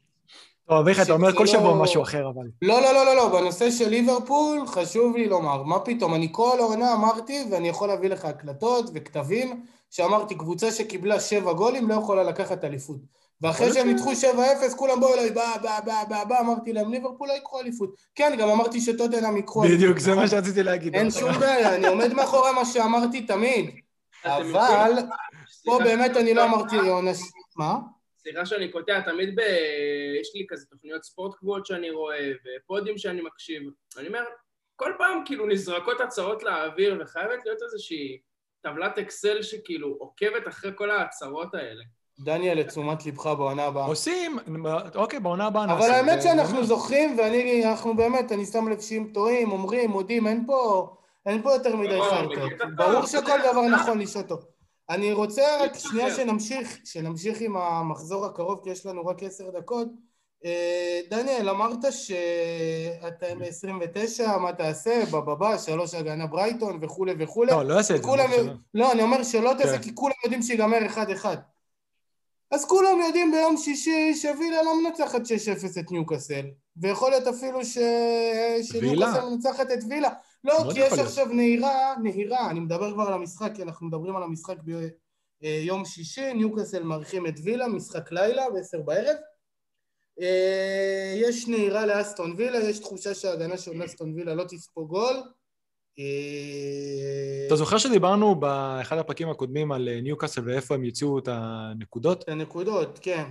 Speaker 1: טוב, אביחי, אתה אומר כל
Speaker 3: לא-
Speaker 1: שבוע משהו אחר, אבל...
Speaker 3: לא, לא, לא, לא, לא, בנושא של ליברפול חשוב לי לומר, מה פתאום, אני כל העונה אמרתי, ואני יכול להביא לך הקלטות וכתבים, שאמרתי, קבוצה שקיבלה שבע גולים לא יכולה לקחת אליפות. ואחרי שהם ניצחו 7-0, כולם באו אליי, בא, בא, בא, בא, בא, אמרתי להם, ליברפול לא ייקחו אליפות. כן, גם אמרתי שטוטנאם ייקחו אליפות.
Speaker 1: בדיוק, זה מה שרציתי להגיד.
Speaker 3: אין שום בעיה, אני עומד מאחורי מה שאמרתי תמיד. אבל, פה באמת אני לא. אמרתי עונש... מה?
Speaker 2: סליחה שאני קוטע, תמיד ב... יש לי כזה תוכניות ספורט קבועות שאני רואה, ופודים שאני מקשיב. אני אומר, כל פעם כאילו נזרקות הצהרות לאוויר, וחייבת להיות איזושהי טבלת אקסל שכאילו עוקבת אחרי כל ההצהרות האלה.
Speaker 3: דניאל, לתשומת לבך בעונה הבאה.
Speaker 1: עושים, אוקיי, בעונה הבאה נעשה.
Speaker 3: אבל האמת שאנחנו זוכרים, ואני, אנחנו באמת, אני שם לב שאם טועים, אומרים, מודים, אין פה, אין פה יותר מדי
Speaker 2: לא,
Speaker 3: חרטות.
Speaker 2: בקטע
Speaker 3: ברור שכל. דבר נכון לשאול אותו. אני רוצה רק שנייה
Speaker 2: אחר.
Speaker 3: שנמשיך, שנמשיך עם המחזור הקרוב, כי יש לנו רק עשר דקות. אה, דניאל, אמרת שאתה עם 29, מה תעשה, בבבה, שלוש הגנה ברייטון וכולי וכולי.
Speaker 1: לא, לא אעשה את זה. לא.
Speaker 3: לא, אני אומר שלא תעשה,
Speaker 1: כן.
Speaker 3: כי כולם יודעים שיגמר 1-1. אז כולם יודעים ביום שישי שווילה לא מנצחת 6-0 את ניוקאסל, ויכול להיות אפילו ש... שניוקאסל מנצחת את וילה. לא, כי יש
Speaker 1: להיות.
Speaker 3: עכשיו נהירה, נהירה, אני מדבר כבר על המשחק, כי אנחנו מדברים על המשחק ביום שישי, ניוקאסל מארחים את וילה, משחק לילה ב-10 בערב. אה, יש נהירה לאסטון וילה, יש תחושה שההגנה של אסטון וילה לא תספוג גול. אה,
Speaker 1: אתה זוכר שדיברנו באחד הפרקים הקודמים על אה, ניוקאסל ואיפה הם יוציאו את הנקודות?
Speaker 3: את הנקודות, כן.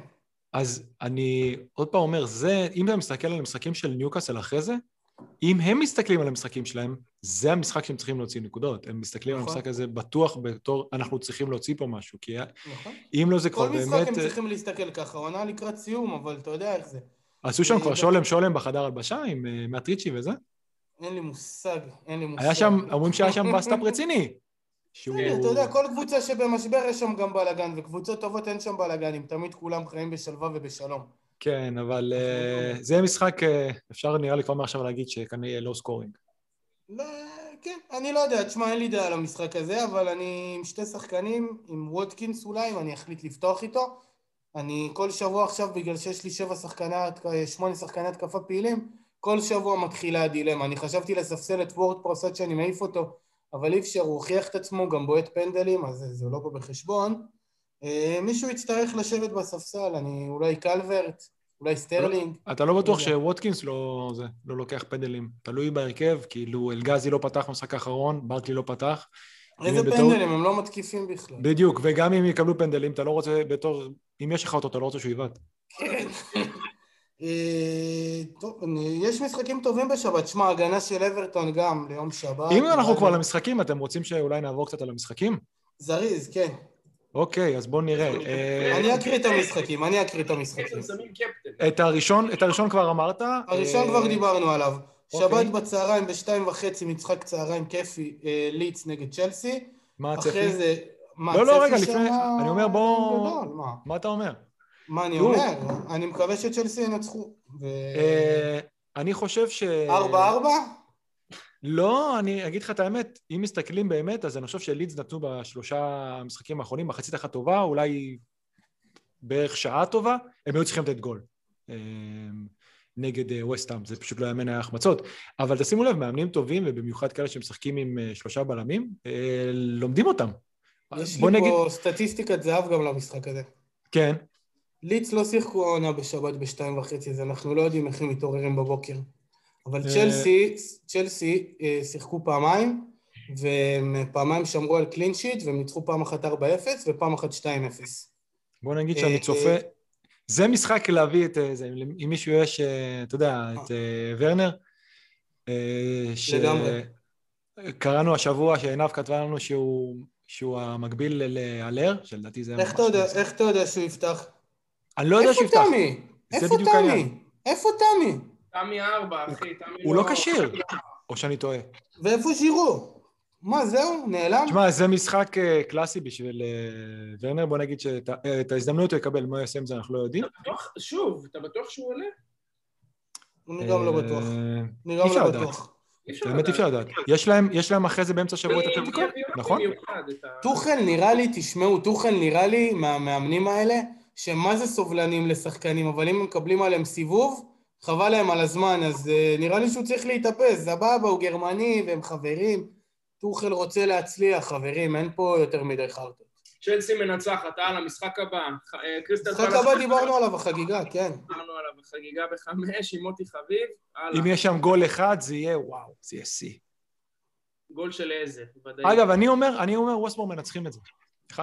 Speaker 1: אז אני עוד פעם אומר, זה, אם אתה מסתכל על המשחקים של ניוקאסל אחרי זה, אם הם מסתכלים על המשחקים שלהם, זה המשחק שהם צריכים להוציא נקודות. הם מסתכלים על
Speaker 3: נכון.
Speaker 1: המשחק הזה בטוח בתור, אנחנו צריכים להוציא פה משהו, כי
Speaker 3: נכון.
Speaker 1: אם לא זה כבר
Speaker 3: כל משחק
Speaker 1: באמת...
Speaker 3: הם
Speaker 1: אה,
Speaker 3: צריכים להסתכל ככה, עונה לקראת סיום, אבל אתה יודע איך זה.
Speaker 1: עשו שם כבר
Speaker 3: אה,
Speaker 1: שולם שולם בחדר הלבשה עם אה, מאטריצ'י וזה.
Speaker 3: אין לי מושג, אין לי מושג.
Speaker 1: היה שם, אומרים שהיה שם bust-up רציני. שהוא...
Speaker 3: אתה יודע, כל קבוצה שבמשבר יש שם גם בלאגן, וקבוצות טובות אין שם בלאגנים, תמיד כולם חיים בשלווה ובשלום.
Speaker 1: כן, אבל אה, זה יהיה משחק, אה, אפשר נראה לי כבר מעכשיו להגיד שכנראה יהיה low scoring.
Speaker 3: לא, כן, אני לא יודע, תשמע, אין לי דעה על המשחק הזה, אבל אני עם שתי שחקנים, עם ווטקינס אולי, אם אני אחליט לפתוח איתו. אני כל שבוע עכשיו, בגלל שיש לי שבע שחקני, התק- שמונה שחקני התקפה פעילים, כל שבוע מתחילה הדילמה. אני חשבתי לספסל את וורד פרוס עד שאני מעיף אותו, אבל אי אפשר, הוא הוכיח את עצמו, גם בועט פנדלים, אז זה לא בא בחשבון. אה, מישהו יצטרך לשבת בספסל, אני אולי קלברט, אולי סטרלינג.
Speaker 1: אתה לא בטוח
Speaker 3: לא.
Speaker 1: שווטקינס לא, זה, לא לוקח פנדלים. תלוי בהרכב, כאילו אלגזי לא פתח במשחק האחרון, ברקלי לא פתח.
Speaker 3: איזה
Speaker 1: בטעות-
Speaker 3: פנדלים, הם לא מתקיפים בכלל.
Speaker 1: בדיוק, וגם אם יקבלו פנדלים, אתה לא רוצה בתור... אם יש לך אותו, אתה לא רוצה שהוא יבעט.
Speaker 3: כן. אה, טוב, יש משחקים טובים בשבת. שמע, הגנה של אברטון גם ליום שבת.
Speaker 1: אם אנחנו כבר למשחקים, אתם רוצים שאולי נעבור קצת על המשחקים?
Speaker 3: זריז, כן.
Speaker 1: אוקיי, אז בואו נראה. אה,
Speaker 3: אני אקריא את המשחקים, אני אקריא את המשחקים.
Speaker 1: את הראשון, את הראשון כבר אמרת.
Speaker 3: הראשון
Speaker 1: אה,
Speaker 3: כבר דיברנו עליו.
Speaker 1: אוקיי.
Speaker 3: שבת בצהריים בשתיים וחצי משחק צהריים כיפי, אה, ליץ נגד צ'לסי.
Speaker 1: מה
Speaker 3: אחרי
Speaker 1: הצפי?
Speaker 3: זה... מה,
Speaker 1: לא, לא, רגע, לפני- אני אומר, בוא-
Speaker 3: גדול, מה?
Speaker 1: מה אתה אומר?
Speaker 3: מה אני. אומר? אני מקווה שצ'לסי ינצחו.
Speaker 1: אה, אני חושב ש...
Speaker 3: ארבע ארבע?
Speaker 1: לא, אני אגיד לך את האמת, אם מסתכלים באמת, אז אני חושב שלידס נתנו בשלושה המשחקים האחרונים מחצית אחת טובה, אולי בערך שעה טובה, הם היו צריכים לתת גול. אה, נגד ווסטהאם, זה פשוט לא יאמן היה החמצות. אבל תשימו לב, מאמנים טובים, ובמיוחד כאלה שמשחקים עם אה, שלושה בלמים, אה, לומדים אותם.
Speaker 3: יש לי
Speaker 1: נגיד,
Speaker 3: פה סטטיסטיקת זהב גם למשחק הזה.
Speaker 1: כן,
Speaker 3: ליץ לא שיחקו העונה בשבת בשתיים וחצי, אז אנחנו לא יודעים איך הם מתעוררים בבוקר. אבל
Speaker 1: אה,
Speaker 3: צ'לסי, צ'לסי אה, שיחקו פעמיים, והם פעמיים שמרו על קלין שיט, והם ניצחו פעם אחת 4-0 ופעם אחת 2-0.
Speaker 1: בוא נגיד שאני צופה,
Speaker 3: אה.
Speaker 1: זה משחק להביא את זה, אם מישהו יש, אתה יודע, את ורנר, ש-
Speaker 3: לגמרי.
Speaker 1: קראנו השבוע שעינב כתבה לנו שהוא, שהוא המקביל לאלר, שלדעתי זה...
Speaker 3: איך אתה יודע. איך אתה יודע שהוא יפתח?
Speaker 1: אני לא יודע
Speaker 3: איפה
Speaker 1: שיפתח.
Speaker 3: תמי?
Speaker 1: זה
Speaker 3: איפה תמי? איפה תמי?
Speaker 2: תמי ארבע, אחי, תמי
Speaker 1: הוא לא כשיר, או שאני טועה.
Speaker 3: ואיפה ז'ירו? מה, זהו? נעלם?
Speaker 1: תשמע, זה משחק אה, קלאסי בשביל אה, ורנר, בוא נגיד שאת אה, ההזדמנות הוא יקבל, מה הוא יעשה עם זה אנחנו לא יודעים.
Speaker 2: שוב, אתה בטוח שהוא עולה?
Speaker 3: אני גם לא בטוח. אני גם
Speaker 1: אי אפשר
Speaker 3: לא
Speaker 1: לדעת.
Speaker 3: בטוח.
Speaker 1: באמת אי אפשר לדעת. יש להם- אחרי זה באמצע השבוע את
Speaker 2: מי-
Speaker 1: אתלטיקו, נכון?
Speaker 3: טוחל נראה לי, תשמעו, טוחל נראה לי מהמאמנים האלה, שהם מה זה סובלנים לשחקנים, אבל אם הם מקבלים עליהם סיבוב, חבל להם על הזמן, אז uh, נראה לי שהוא צריך להתאפס, סבבה, הוא גרמני והם חברים. טוחל רוצה להצליח, חברים, אין פה יותר מדי חרטות.
Speaker 2: צ'לסי מנצחת, הלאה, משחק הבא. אה, קריסטל
Speaker 3: משחק הבא דיברנו עליו, החגיגה, כן.
Speaker 2: דיברנו עליו בחגיגה בחמש עם מוטי חביב, הלאה.
Speaker 1: אם יש שם גול אחד זה יהיה וואו, זה יהיה שיא.
Speaker 2: גול של איזה, ודאי.
Speaker 1: אגב, אני אומר, אני אומר ווסטבורג מנצחים את זה. 1-0.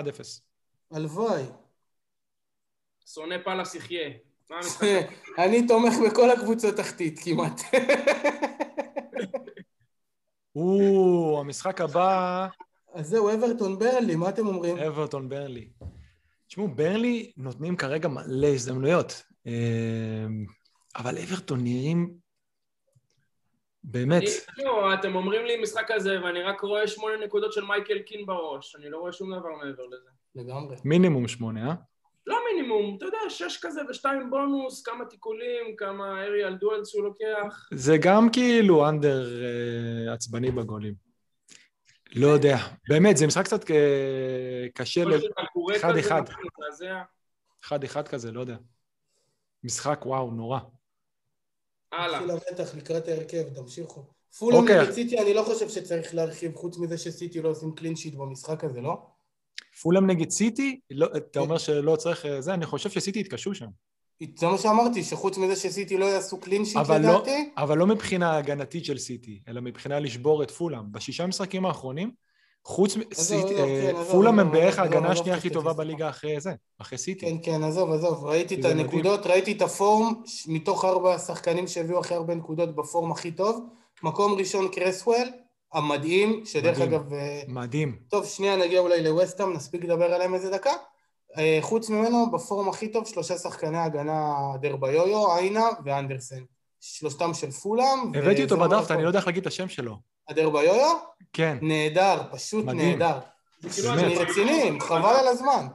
Speaker 3: הלוואי.
Speaker 2: שונא פאלאס יחיה. מה המשחק? <laughs>
Speaker 3: אני תומך בכל הקבוצות תחתית כמעט. <laughs>
Speaker 1: או, המשחק הבא,
Speaker 3: אז זהו, אברטון ברלי, מה אתם אומרים?
Speaker 1: אברטון ברלי. תשמעו, ברלי נותנים כרגע מלא הזדמנויות, אמ, אבל אברטון נראים באמת,
Speaker 2: לא, אתם אומרים לי משחק כזה, ואני רק רואה שמונה נקודות של מייקל קין בראש. אני לא רואה שום דבר מעבר לזה.
Speaker 3: לגמרי.
Speaker 1: מינימום שמונה, אה?
Speaker 2: לא מינימום, אתה יודע, שש כזה ושתיים בונוס, כמה תיקולים, כמה אריאל דואלס שהוא לוקח.
Speaker 1: זה גם כאילו אנדר אה, עצבני בגולים. לא יודע. באמת, זה משחק קצת אה, קשה, ל- אחד, אחד.
Speaker 2: מזעזע.
Speaker 1: אחד-אחד כזה, לא יודע. משחק, וואו, נורא.
Speaker 2: הלאה.
Speaker 3: התחיל המתח לקראת ההרכב, תמשיכו. פולאם
Speaker 1: אוקיי.
Speaker 3: נגד סיטי, אני לא חושב שצריך להרחיב, חוץ מזה שסיטי לא עושים קלין שיט במשחק הזה, לא?
Speaker 1: פולאם נגד סיטי, לא, אתה אומר שלא צריך אה, זה, אני חושב שסיטי התקשו שם.
Speaker 3: זה מה שאמרתי, שחוץ מזה שסיטי לא יעשו קלין שיט
Speaker 1: אבל לא,
Speaker 3: לדעתי,
Speaker 1: אבל לא מבחינה הגנתית של סיטי, אלא מבחינה לשבור את פולאם. בשישה משחקים האחרונים, חוץ מסיטי,
Speaker 3: עזוב, כן,
Speaker 1: פולאם הם
Speaker 3: עזוב,
Speaker 1: בערך
Speaker 3: עזוב,
Speaker 1: ההגנה השנייה הכי טובה. בליגה אחרי זה, אחרי סיטי.
Speaker 3: כן, כן, עזוב, עזוב, ראיתי את. הנקודות, ראיתי את הפורם, ש- מתוך ארבע השחקנים שהביאו הכי הרבה נקודות בפורם הכי טוב, מקום ראשון קרסוול, המדהים, שדרך
Speaker 1: מדהים.
Speaker 3: אגב, אה,
Speaker 1: מדהים.
Speaker 3: טוב, שנייה נגיע אולי לווסטהאם, נספיק לדבר עליהם איזה דקה. אה, חוץ ממנו, בפורום הכי טוב, שלושה שחקני הגנה דרביויו, איינה ואנדרסן. שלושתם של פולאם.
Speaker 1: הבאתי אותו
Speaker 3: המקום.
Speaker 1: אני לא יודע איך להגיד את השם שלו.
Speaker 3: הדרביויו?
Speaker 1: כן,
Speaker 3: נהדר, פשוט
Speaker 1: מדהים.
Speaker 3: נהדר.
Speaker 2: כאילו.
Speaker 3: אני רציני, חבל על הזמן.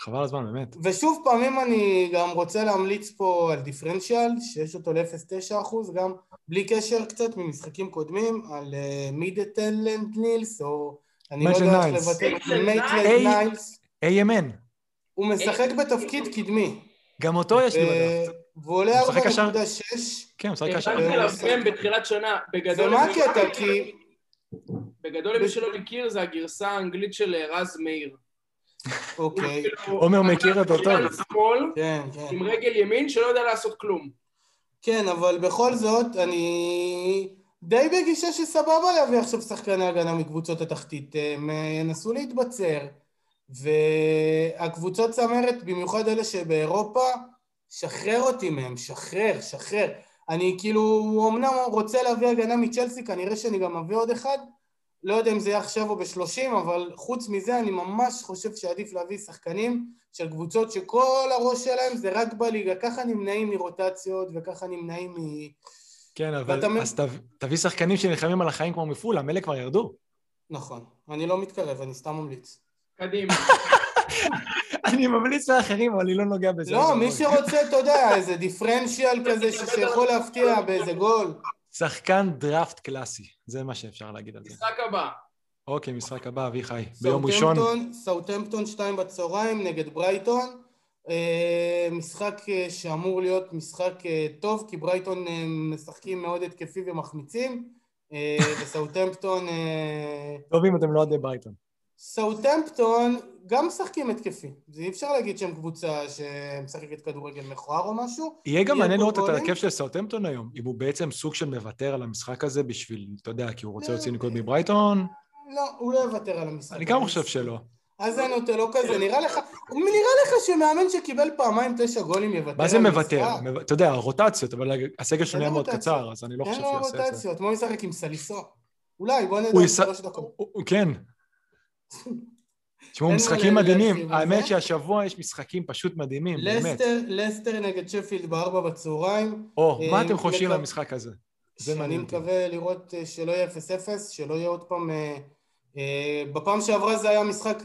Speaker 1: חבל הזמן, באמת.
Speaker 3: ושוב פעמים אני גם רוצה להמליץ פה על דיפרנציאל, שיש אותו ל-0.9%, גם בלי קשר קצת ממשחקים קודמים, על אה, מידטלנד נילס, או אני לא יודע איך. לבטא,
Speaker 2: מייטלנד
Speaker 1: ניילס. AMN,
Speaker 3: הוא משחק בתפקיד קדמי.
Speaker 1: גם אותו יש לי
Speaker 3: ו-
Speaker 1: בדראפט.
Speaker 3: והוא עולה
Speaker 1: הוא משחק קשר?
Speaker 3: 4.6.
Speaker 1: כן, הוא משחק קשר.
Speaker 2: הבנתי עליו מם בתחילת שנה. בגדול,
Speaker 3: ומה
Speaker 2: למי-
Speaker 3: הקטע? כי
Speaker 2: בגדול, למי שלא מכיר, זה הגרסה האנגלית של אה, רז מאיר.
Speaker 3: אוקיי,
Speaker 2: כאילו,
Speaker 1: עומר מכיר אותו טוב.
Speaker 3: כן, כן.
Speaker 2: עם רגל ימין שלא יודע לעשות כלום.
Speaker 3: כן, אבל בכל זאת, אני די בגישה שסבבה להביא עכשיו שחקני הגנה מקבוצות התחתית. הם אה, ינסו להתבצר, והקבוצות צמרת, במיוחד אלה שבאירופה, שחרר אותי מהם, שחרר, שחרר. אני כאילו, אמנם רוצה להביא הגנה מצ'לסי, כנראה שאני גם אביא עוד אחד. לא יודע אם זה יהיה עכשיו או בשלושים, אבל חוץ מזה אני ממש חושב שעדיף להביא שחקנים של קבוצות שכל הראש שלהם זה רק בליגה. ככה נמנעים מרוטציות וככה נמנעים מ...
Speaker 1: כן, אבל
Speaker 3: ואתה
Speaker 1: אז תב- תביא שחקנים שנלחמים על החיים כמו מפולה, אלה כבר ירדו.
Speaker 3: נכון. אני לא מתקרב, אני סתם ממליץ.
Speaker 2: קדימה. <laughs>
Speaker 1: אני ממליץ לאחרים, אבל אני לא נוגע בזה.
Speaker 3: לא, מי שרוצה, אתה יודע, איזה דיפרנציאל <laughs> כזה שיכול להפתיע באיזה גול.
Speaker 1: שחקן דראפט קלאסי, זה מה שאפשר להגיד על זה.
Speaker 2: משחק הבא.
Speaker 1: אוקיי, משחק הבא, אביחי. ביום ראשון.
Speaker 3: סאוטהמפטון שתיים בצהריים נגד ברייטון. אה, משחק אה, שאמור להיות משחק אה, טוב, כי ברייטון משחקים מאוד התקפי ומחמיצים. <laughs> וסאוטהמפטון... אה,
Speaker 1: טוב אם אתם לא אוהדי ברייטון.
Speaker 3: סאוטהמפטון גם משחקים התקפי. זה אי אפשר להגיד שהם קבוצה שמשחקת כדורגל מכוער או משהו.
Speaker 1: יהיה גם מעניין לראות את? ההרכב של סאוטהמפטון היום, אם הוא בעצם סוג של מוותר על המשחק הזה בשביל, אתה יודע, כי הוא רוצה להוציא נקודות מברייטון,
Speaker 3: לא, הוא לא יוותר על המשחק.
Speaker 1: אני גם חושב שלא.
Speaker 3: אז אני נותן לו כזה, נראה לך, נראה לך שמאמן שקיבל פעמיים תשע גולים יוותר
Speaker 1: מה זה
Speaker 3: על
Speaker 1: מוותר? אתה יודע, הרוטציות, אבל הסגל שלו
Speaker 3: אין
Speaker 1: נהיה מאוד
Speaker 3: רוטציות.
Speaker 1: קצר, אז אני לא
Speaker 3: אין
Speaker 1: חושב
Speaker 3: לו
Speaker 1: שהוא יעשה את זה.
Speaker 3: רוטציות, בוא נשחק עם סליסו. אולי, בוא נדע, שלוש דקות.
Speaker 1: כן. <laughs> תשמעו, משחקים מדהימים. האמת. שהשבוע יש משחקים פשוט מדהימים, באמת.
Speaker 3: לסטר, נגד שפילד בארבע בצהריים.
Speaker 1: או,
Speaker 3: אה,
Speaker 1: מה אתם חושבים על המשחק הזה? זה מעניין אותי.
Speaker 3: מקווה לראות אה, שלא יהיה 0-0, שלא יהיה עוד פעם... אה, בפעם שעברה זה היה משחק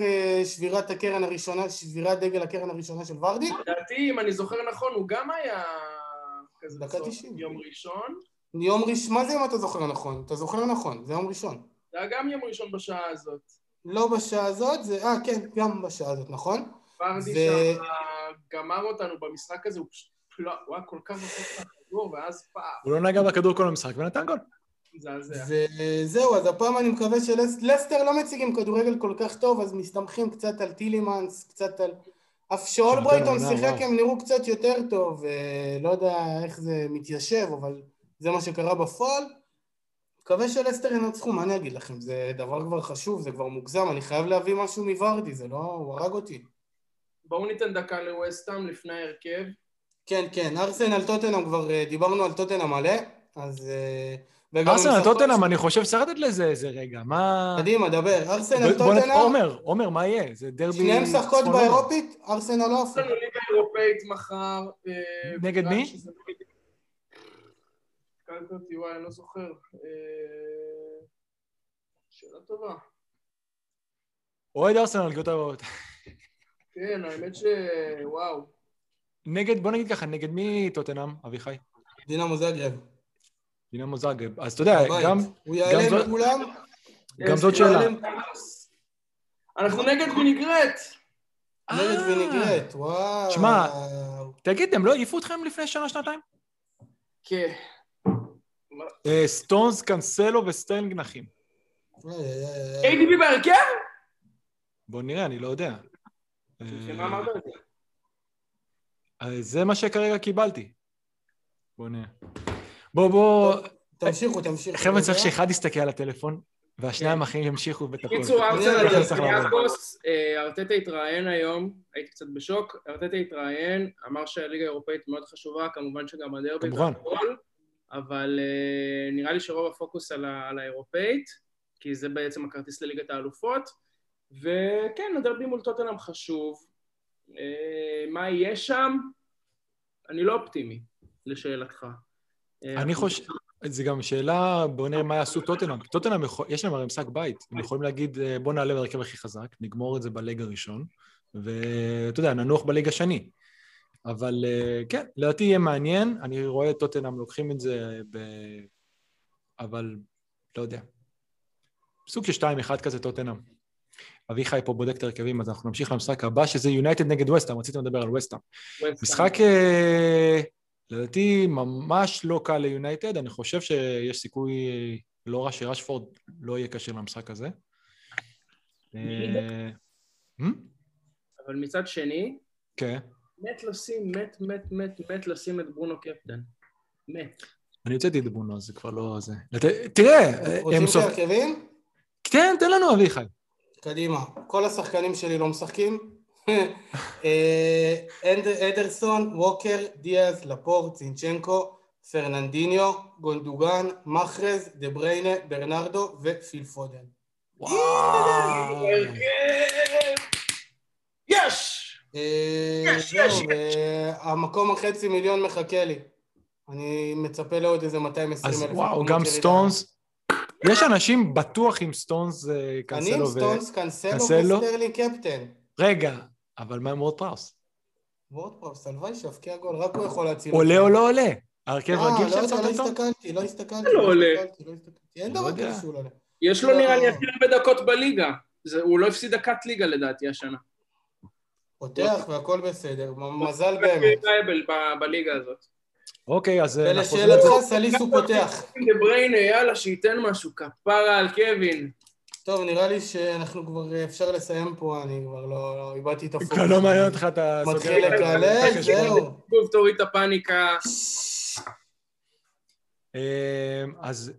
Speaker 3: שבירת הקרן הראשונה, שבירת דגל הקרן הראשונה של ורדי.
Speaker 2: לדעתי, אם אני זוכר נכון, הוא גם היה כזה
Speaker 3: דקה
Speaker 2: בסוף
Speaker 3: 90.
Speaker 2: יום ראשון.
Speaker 3: יום ראשון, מה זה אם אתה זוכר נכון? אתה זוכר נכון, זה יום ראשון.
Speaker 2: זה היה גם יום ראשון בשעה הזאת.
Speaker 3: לא בשעה הזאת, זה... אה, כן, גם בשעה הזאת, נכון?
Speaker 2: ורדי
Speaker 3: ו-
Speaker 2: שם גמר אותנו במשחק הזה, הוא פשוט לא, הוא היה כל כך רחוק מהכדור, ואז פעם,
Speaker 1: הוא לא נגע בכדור כל המשחק ונתן גול.
Speaker 3: וזהו, אז הפעם אני מקווה שלסטר לא מציגים כדורגל כל כך טוב, אז מסתמכים קצת על טילימנס, קצת על... אף שאול ברייטון שיחק. הם נראו קצת יותר טוב, אה, לא יודע איך זה מתיישב, אבל זה מה שקרה בפועל. מקווה שלסטר ינצחו, מה אני אגיד לכם? זה דבר כבר חשוב, זה כבר מוגזם, אני חייב להביא משהו מוורדי, זה לא... הוא הרג אותי.
Speaker 2: בואו ניתן דקה לווסטהאם לפני ההרכב.
Speaker 3: כן, כן, ארסנל טוטנאם כבר אה, דיברנו על טוטנאם מלא, אז... אה, וגם
Speaker 1: ארסנל,
Speaker 3: המשחק-
Speaker 1: טוטנאם, אני חושב שצריך לתת לזה איזה רגע. מה...
Speaker 3: קדימה, דבר. ארסנל
Speaker 1: בוא
Speaker 3: טוטנאם,
Speaker 1: עומר, עומר, מה יהיה? זה דרבי...
Speaker 3: שניהם משחקות
Speaker 1: צפון
Speaker 3: באירופית, ארסנל לא
Speaker 2: יש. לנו ליגה אירופאית מחר. אה,
Speaker 1: נגד
Speaker 2: רק
Speaker 1: מי?
Speaker 2: שזה נגד- התקלת אותי, וואי, אני לא זוכר. אה, שאלה טובה.
Speaker 1: אוהד ארסנל, ליגות הבאות.
Speaker 2: כן, האמת ש... וואו.
Speaker 1: נגד, בוא נגיד ככה, נגד מי טוטנאם, אביחי?
Speaker 3: דינמו זאגרב.
Speaker 1: דינמו זאגרב. אז אתה יודע. גם,
Speaker 3: הוא יעלה
Speaker 1: זאת-
Speaker 3: מכולם?
Speaker 1: גם זאת שאלה.
Speaker 2: אנחנו נגד ווינגרט.
Speaker 3: נגד
Speaker 1: אה,
Speaker 3: וינגרט, וואו.
Speaker 1: שמע, תגיד, הם לא העיפו אתכם לפני שנה-שנתיים?
Speaker 2: כן.
Speaker 1: אה, סטונס, קאנסלו וסטרלינג נחים.
Speaker 2: KDB בהרכב?
Speaker 1: בוא נראה, אני לא יודע. אה,
Speaker 2: זה?
Speaker 1: אה, זה מה שכרגע קיבלתי. בוא נראה. בוא, בוא...
Speaker 3: תמשיכו, תמשיכו.
Speaker 1: חבר'ה, צריך. שאחד יסתכל על הטלפון, והשניים
Speaker 2: כן.
Speaker 1: האחרים ימשיכו את הכל.
Speaker 2: קיצור,
Speaker 3: אני
Speaker 2: ארסנל
Speaker 3: יודע,
Speaker 1: צריך לעבור.
Speaker 2: אולימפיאקוס, אה, ארטטה התראיין היום, הייתי קצת בשוק, ארטטה התראיין, אמר שהליגה האירופאית מאוד חשובה, כמובן שגם הדרבי
Speaker 1: כמובן.
Speaker 2: אבל אה, נראה לי שרוב הפוקוס על ה- על האירופאית, כי זה בעצם הכרטיס לליגת האלופות, וכן, הדרבי מול טוטנאם חשוב. אה, מה יהיה שם? אני לא אופטימי, לשאלתך. אה,
Speaker 1: אני חושב, זה גם שאלה, בוא נראה מה יעשו טוטנאם. טוטנאם, יש להם הרי משחק בית. הם יכולים להגיד, בוא נעלה בהרכב הכי חזק, נגמור את זה בלג הראשון, ואתה יודע, ננוח בליג השני. אבל אה, כן, לדעתי יהיה מעניין, אני רואה את טוטנאם לוקחים את זה ב... אבל לא יודע. סוג של 2-1 כזה טוטנאם. אביחי פה בודק את הרכבים, אז אנחנו נמשיך למשחק הבא, שזה יונייטד נגד וסטאם, רציתם לדבר על וסטאם. משחק, אה, לדעתי, ממש לא קל ליונייטד, אני חושב שיש סיכוי אה, לא רע שרשפורד לא יהיה כשיר למשחק הזה.
Speaker 2: אבל מצד שני,
Speaker 1: כן.
Speaker 2: מת לשים, מת, מת, מת, מת לשים את ברונו קפטן. מת.
Speaker 1: אני הוצאתי את ברונו, זה כבר לא זה. לת- תראה, הם
Speaker 3: רוצים
Speaker 1: סוף...
Speaker 3: הרכבים?
Speaker 1: כן, תן לנו אביחי.
Speaker 3: קדימה. כל השחקנים שלי לא משחקים. <laughs> אה, אדרסון, ווקר, דיאז, לפורט, צינצ'נקו, פרננדיניו, גונדוגן, מחרז, דה בריינה, ברנרדו ופיל פודן.
Speaker 1: וואו. <laughs>
Speaker 2: הרכב! יש!
Speaker 3: אה,
Speaker 2: יש, יש,
Speaker 3: זהו, והמקום החצי מיליון מחכה לי. אני מצפה לעוד איזה 220
Speaker 1: אז
Speaker 3: אלף.
Speaker 1: וואו,
Speaker 3: מקומות
Speaker 1: גם. סטונס. יש אנשים בטוח עם סטונס, אה,
Speaker 3: אני עם
Speaker 1: קאנסלו ו...
Speaker 3: סטונס, קאנסלו? וסטרלינג קפטן.
Speaker 1: רגע, אבל מה עם וורד פראוס?
Speaker 3: וורד פראוס, הלוואי שיבקיע גול, רק הוא יכול להציל
Speaker 1: עולה. או לא עולה? ההרכב
Speaker 3: אה,
Speaker 1: רגיל
Speaker 3: לא יודע,
Speaker 1: שיצרת
Speaker 3: לא? הסתכלתי, לא הסתכלתי.
Speaker 2: לא עולה.
Speaker 3: הסתכלתי, לא הסתכלתי. אין
Speaker 1: לא
Speaker 3: דבר. כזה שהוא לא עולה.
Speaker 2: יש לו נראה לי הכי הרבה דקות בליגה. הוא לא הפסיד דקת ליגה לדעתי השנה.
Speaker 3: פותח והכל בסדר, מזל באמת.
Speaker 2: בליגה הזאת.
Speaker 1: אוקיי, אז... חוזרים-
Speaker 3: ולשאלתך, סליס הוא פותח.
Speaker 2: דה בריינה, יאללה, שייתן משהו, כפרה על קווין.
Speaker 3: טוב, נראה לי שאנחנו כבר, אפשר לסיים פה, אני כבר לא, לא, איבדתי את הפוקוס.
Speaker 1: כבר לא מעניין אותך, אתה
Speaker 3: מתחיל לקלל, זהו.
Speaker 2: תוריד את הפאניקה.
Speaker 1: אה, אז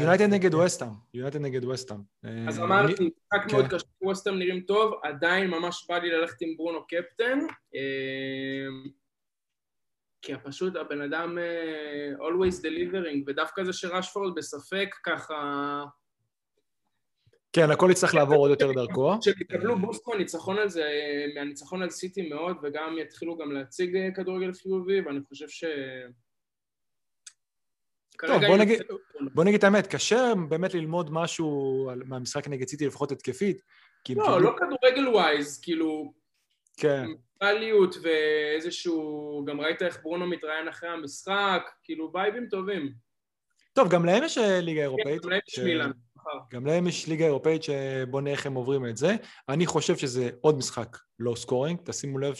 Speaker 1: יונייטד- נגד ווסטהאם. יונייטד נגד ווסטהאם. אה,
Speaker 2: אז
Speaker 1: אני-
Speaker 2: אמרתי, משחק מאוד
Speaker 1: כן.
Speaker 2: קשה, ווסטהאם נראים טוב, עדיין ממש בא לי ללכת עם ברונו קפטן. אה, כי פשוט הבן אדם אה, always delivering, ודווקא זה שרשפורד בספק ככה...
Speaker 1: כן, הכל יצטרך לעבור עוד יותר דרכו.
Speaker 2: שהם יקבלו בוסט מהניצחון על זה, מהניצחון על סיטי מאוד, וגם יתחילו גם להציג אה, כדורגל חיובי, ואני חושב ש...
Speaker 1: טוב, בוא נגיד, בוא נגיד את האמת, קשה באמת ללמוד משהו על- מהמשחק נגד סיטי, לפחות התקפית. כי
Speaker 2: לא,
Speaker 1: קיבלו-
Speaker 2: לא כדורגל wise, כאילו,
Speaker 1: כן.
Speaker 2: מנטליות ואיזשהו... גם ראית איך ברונו מתראיין אחרי המשחק, כאילו וייבים טובים.
Speaker 1: טוב, גם להם יש אה, ליגה אירופאית.
Speaker 2: גם להם יש
Speaker 1: ש-
Speaker 2: מילאן.
Speaker 1: גם להם יש ליגה אירופאית שבוא נראה איך הם עוברים את זה. אני חושב שזה עוד משחק low scoring, תשימו לב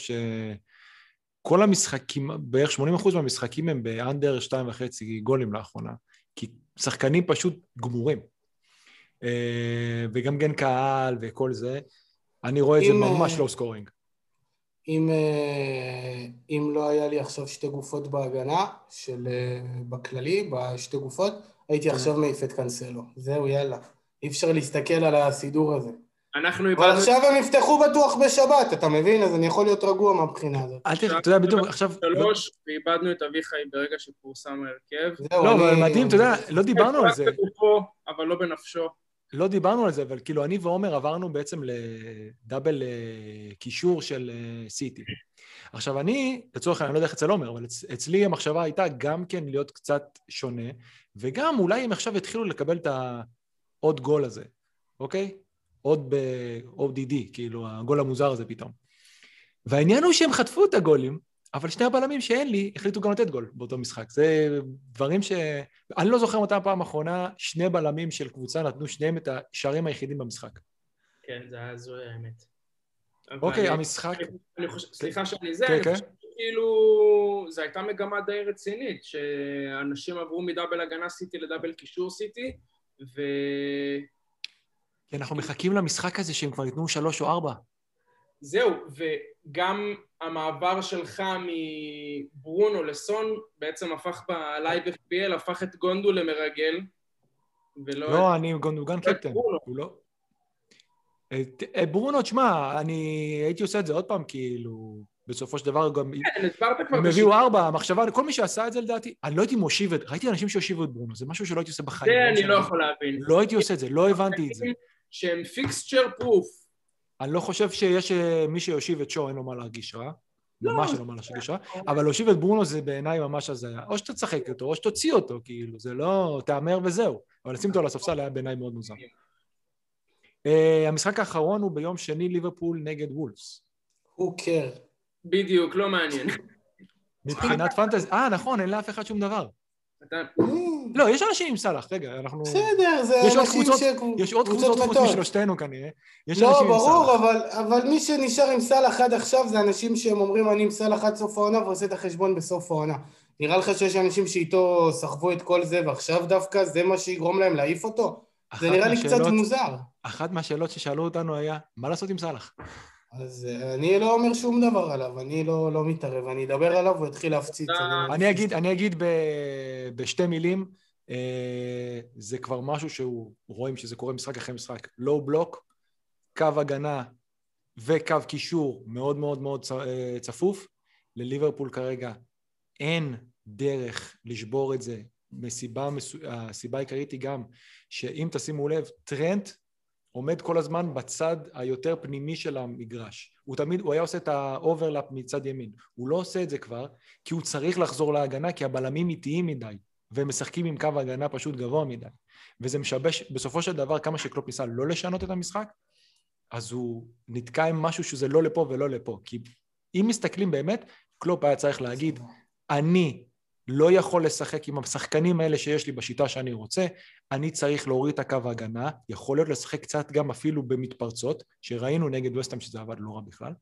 Speaker 1: שכל המשחקים, בערך 80% מהמשחקים הם ב- under 2.5 גולים לאחרונה, כי שחקנים פשוט גמורים. אה, וגם גן קהל וכל זה, אני רואה את זה
Speaker 3: אם,
Speaker 1: ממש
Speaker 3: אה,
Speaker 1: לא סקורינג.
Speaker 3: אם, אה, אם לא היה לי עכשיו שתי גופות בהגנה, של, אה, בכללי, בשתי גופות, הייתי
Speaker 1: כן.
Speaker 3: עכשיו מעיף את קאנסלו. זהו, יאללה. אי אפשר להסתכל על הסידור הזה.
Speaker 2: אנחנו
Speaker 3: אבל
Speaker 2: איבדנו
Speaker 3: עכשיו הם יפתחו בטוח בשבת, אתה מבין? אז אני יכול להיות רגוע מהבחינה הזאת.
Speaker 1: אל תראה, אתה יודע, בדיוק עכשיו...
Speaker 2: שלוש, ואיבדנו את אביחי ברגע שפורסם ההרכב.
Speaker 1: לא, אבל מדהים, אתה יודע, לא דיברנו על זה.
Speaker 2: אבל לא בנפשו.
Speaker 1: לא דיברנו על זה, אבל כאילו אני ועומר עברנו בעצם לדאבל אה, קישור של אה, סיטי. עכשיו אני, לצורך העניין, אני לא יודע איך אצל עומר, אבל אצ, אצלי המחשבה הייתה גם כן להיות קצת שונה, וגם אולי הם עכשיו יתחילו לקבל את העוד גול הזה, אוקיי? עוד ב-ODD, כאילו הגול המוזר הזה פתאום. והעניין הוא שהם חטפו את הגולים, אבל שני הבלמים שאין לי החליטו גם לתת גול באותו משחק. זה דברים ש... אני לא זוכר מתי הפעם האחרונה שני בלמים של קבוצה נתנו שניהם את השערים היחידים במשחק.
Speaker 2: כן, זה היה הזוי האמת.
Speaker 1: אוקיי,
Speaker 2: אבל-
Speaker 1: המשחק...
Speaker 2: אני חושב, סליחה שאני זה,
Speaker 1: כן,
Speaker 2: אני
Speaker 1: כן.
Speaker 2: חושב שכאילו, זו הייתה מגמה די רצינית, שאנשים עברו מדאבל הגנה סיטי לדאבל קישור סיטי, ו...
Speaker 1: כי אנחנו מחכים למשחק הזה שהם כבר ייתנו שלוש או ארבע.
Speaker 2: זהו, וגם המעבר שלך מברונו לסון בעצם הפך בלייב FPL, הפך את גונדו למרגל, ולא...
Speaker 1: לא, אני גונדוגן
Speaker 2: את
Speaker 1: קפטן.
Speaker 2: ברונו.
Speaker 1: הוא לא... את- את ברונו, תשמע, אני הייתי עושה את זה עוד פעם, כאילו, בסופו של דבר גם...
Speaker 2: כן, הסברת כבר
Speaker 1: הם הביאו. ארבע, המחשבה, כל מי שעשה את זה לדעתי, אני לא הייתי מושיב את... ראיתי אנשים שהושיבו את ברונו, זה משהו שלא הייתי עושה בחיים.
Speaker 2: זה אני
Speaker 1: משנה.
Speaker 2: לא יכול להבין.
Speaker 1: לא הייתי עושה את זה, לא הבנתי את זה.
Speaker 2: שהם פיקסצ'ר פרוף.
Speaker 1: אני לא חושב שיש אה, מי שיושיב את שואו, אין לו מה להרגיש רע. ממש אין לו מה להרגיש רע. אבל להושיב את ברונו זה בעיניי ממש הזיה. או שתשחק אותו, או שתוציא אותו, כאילו, זה לא... תהמר וזהו. אבל לשים אותו על הספסל היה בעיניי מאוד מוזר. אה, המשחק האחרון הוא ביום שני ליברפול נגד וולפס.
Speaker 3: הוא קר.
Speaker 2: בדיוק, לא מעניין.
Speaker 1: מבחינת פנטזי... אה, נכון, אין לאף אחד שום דבר. לא, יש אנשים עם סאלח, רגע, אנחנו...
Speaker 3: בסדר, זה
Speaker 1: יש
Speaker 3: אנשים
Speaker 1: קבוצות-
Speaker 3: ש...
Speaker 1: יש עוד קבוצות חוץ משלושתנו כנראה. יש
Speaker 3: לא, ברור. אבל, אבל מי שנשאר עם סאלח עד עכשיו זה אנשים שהם אומרים אני עם סאלח עד סוף העונה ועושה את החשבון בסוף העונה. נראה לך שיש אנשים שאיתו סחבו את כל זה ועכשיו דווקא זה מה שיגרום להם להעיף אותו? זה נראה לי קצת
Speaker 1: מהשאלות-
Speaker 3: מוזר.
Speaker 1: אחת מהשאלות ששאלו אותנו היה, מה לעשות עם סאלח?
Speaker 3: אז אה, אני לא אומר שום דבר עליו, אני לא, לא מתערב, אני אדבר עליו והוא יתחיל להפציץ.
Speaker 2: אתה-
Speaker 1: אני אגיד, אני אגיד ב, בשתי מילים, אה, זה כבר משהו שהוא, רואים שזה קורה משחק אחרי משחק. low block, קו הגנה וקו קישור מאוד מאוד מאוד אה, צפוף. לליברפול כרגע אין דרך לשבור את זה. מסיבה, הסיבה העיקרית היא גם שאם תשימו לב, טרנט עומד כל הזמן בצד היותר פנימי של המגרש. הוא תמיד, הוא היה עושה את ה- overlap מצד ימין. הוא לא עושה את זה כבר, כי הוא צריך לחזור להגנה, כי הבלמים איטיים מדי, והם משחקים עם קו הגנה פשוט גבוה מדי. וזה משבש, בסופו של דבר, כמה שקלופ ניסה לא לשנות את המשחק, אז הוא נתקע עם משהו שזה לא לפה ולא לפה. כי אם מסתכלים באמת, קלופ היה צריך להגיד, אני לא יכול לשחק עם השחקנים האלה שיש לי בשיטה שאני רוצה, אני צריך להוריד את הקו ההגנה, יכול להיות לשחק קצת גם אפילו במתפרצות, שראינו נגד וסטהאם שזה עבד לא רע בכלל,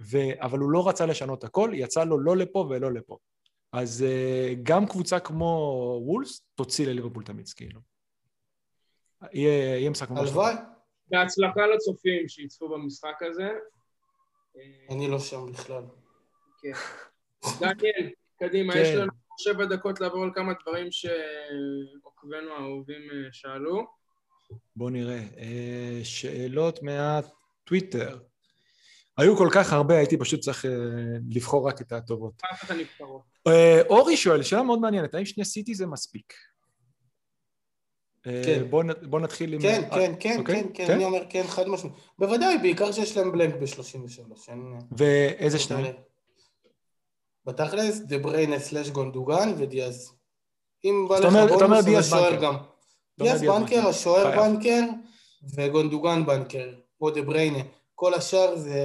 Speaker 1: ו... אבל הוא לא רצה לשנות הכל, יצא לו לא לפה ולא לפה. אז uh, גם קבוצה כמו וולס תוציא לליברפול את המיץ, כאילו. יהיה, יהיה משחק ממש...
Speaker 3: הלוואי,
Speaker 2: בהצלחה לצופים שיצפו במשחק הזה. אה,
Speaker 3: אני לא שם בכלל.
Speaker 2: כן. דניאל, קדימה,
Speaker 1: כן.
Speaker 2: יש לנו שבע דקות לעבור על כמה דברים שעוקבינו האהובים אה, שאלו.
Speaker 1: בואו נראה. אה, שאלות מהטוויטר. היו כל כך הרבה, הייתי פשוט צריך אה, לבחור רק את הטובות. אורי שואל, שאלה מאוד מעניינת, האם שני סיטי זה מספיק?
Speaker 3: כן.
Speaker 1: בואו נתחיל עם...
Speaker 3: כן, כן, כן,
Speaker 1: אוקיי,
Speaker 3: כן, כן,
Speaker 1: כן?
Speaker 3: אני אומר כן, חד משמעית. בוודאי, בעיקר שיש להם בלנק ב-33. אין...
Speaker 1: ואיזה שניים?
Speaker 3: בתכלס, דה בריינה סלאש גונדוגן ודיאז. אם בא לך בונוס, אז השוער. גם. דיאז בנקר. השוער. בנקר וגונדוגן בנקר, או דה בריינה. כל השאר זה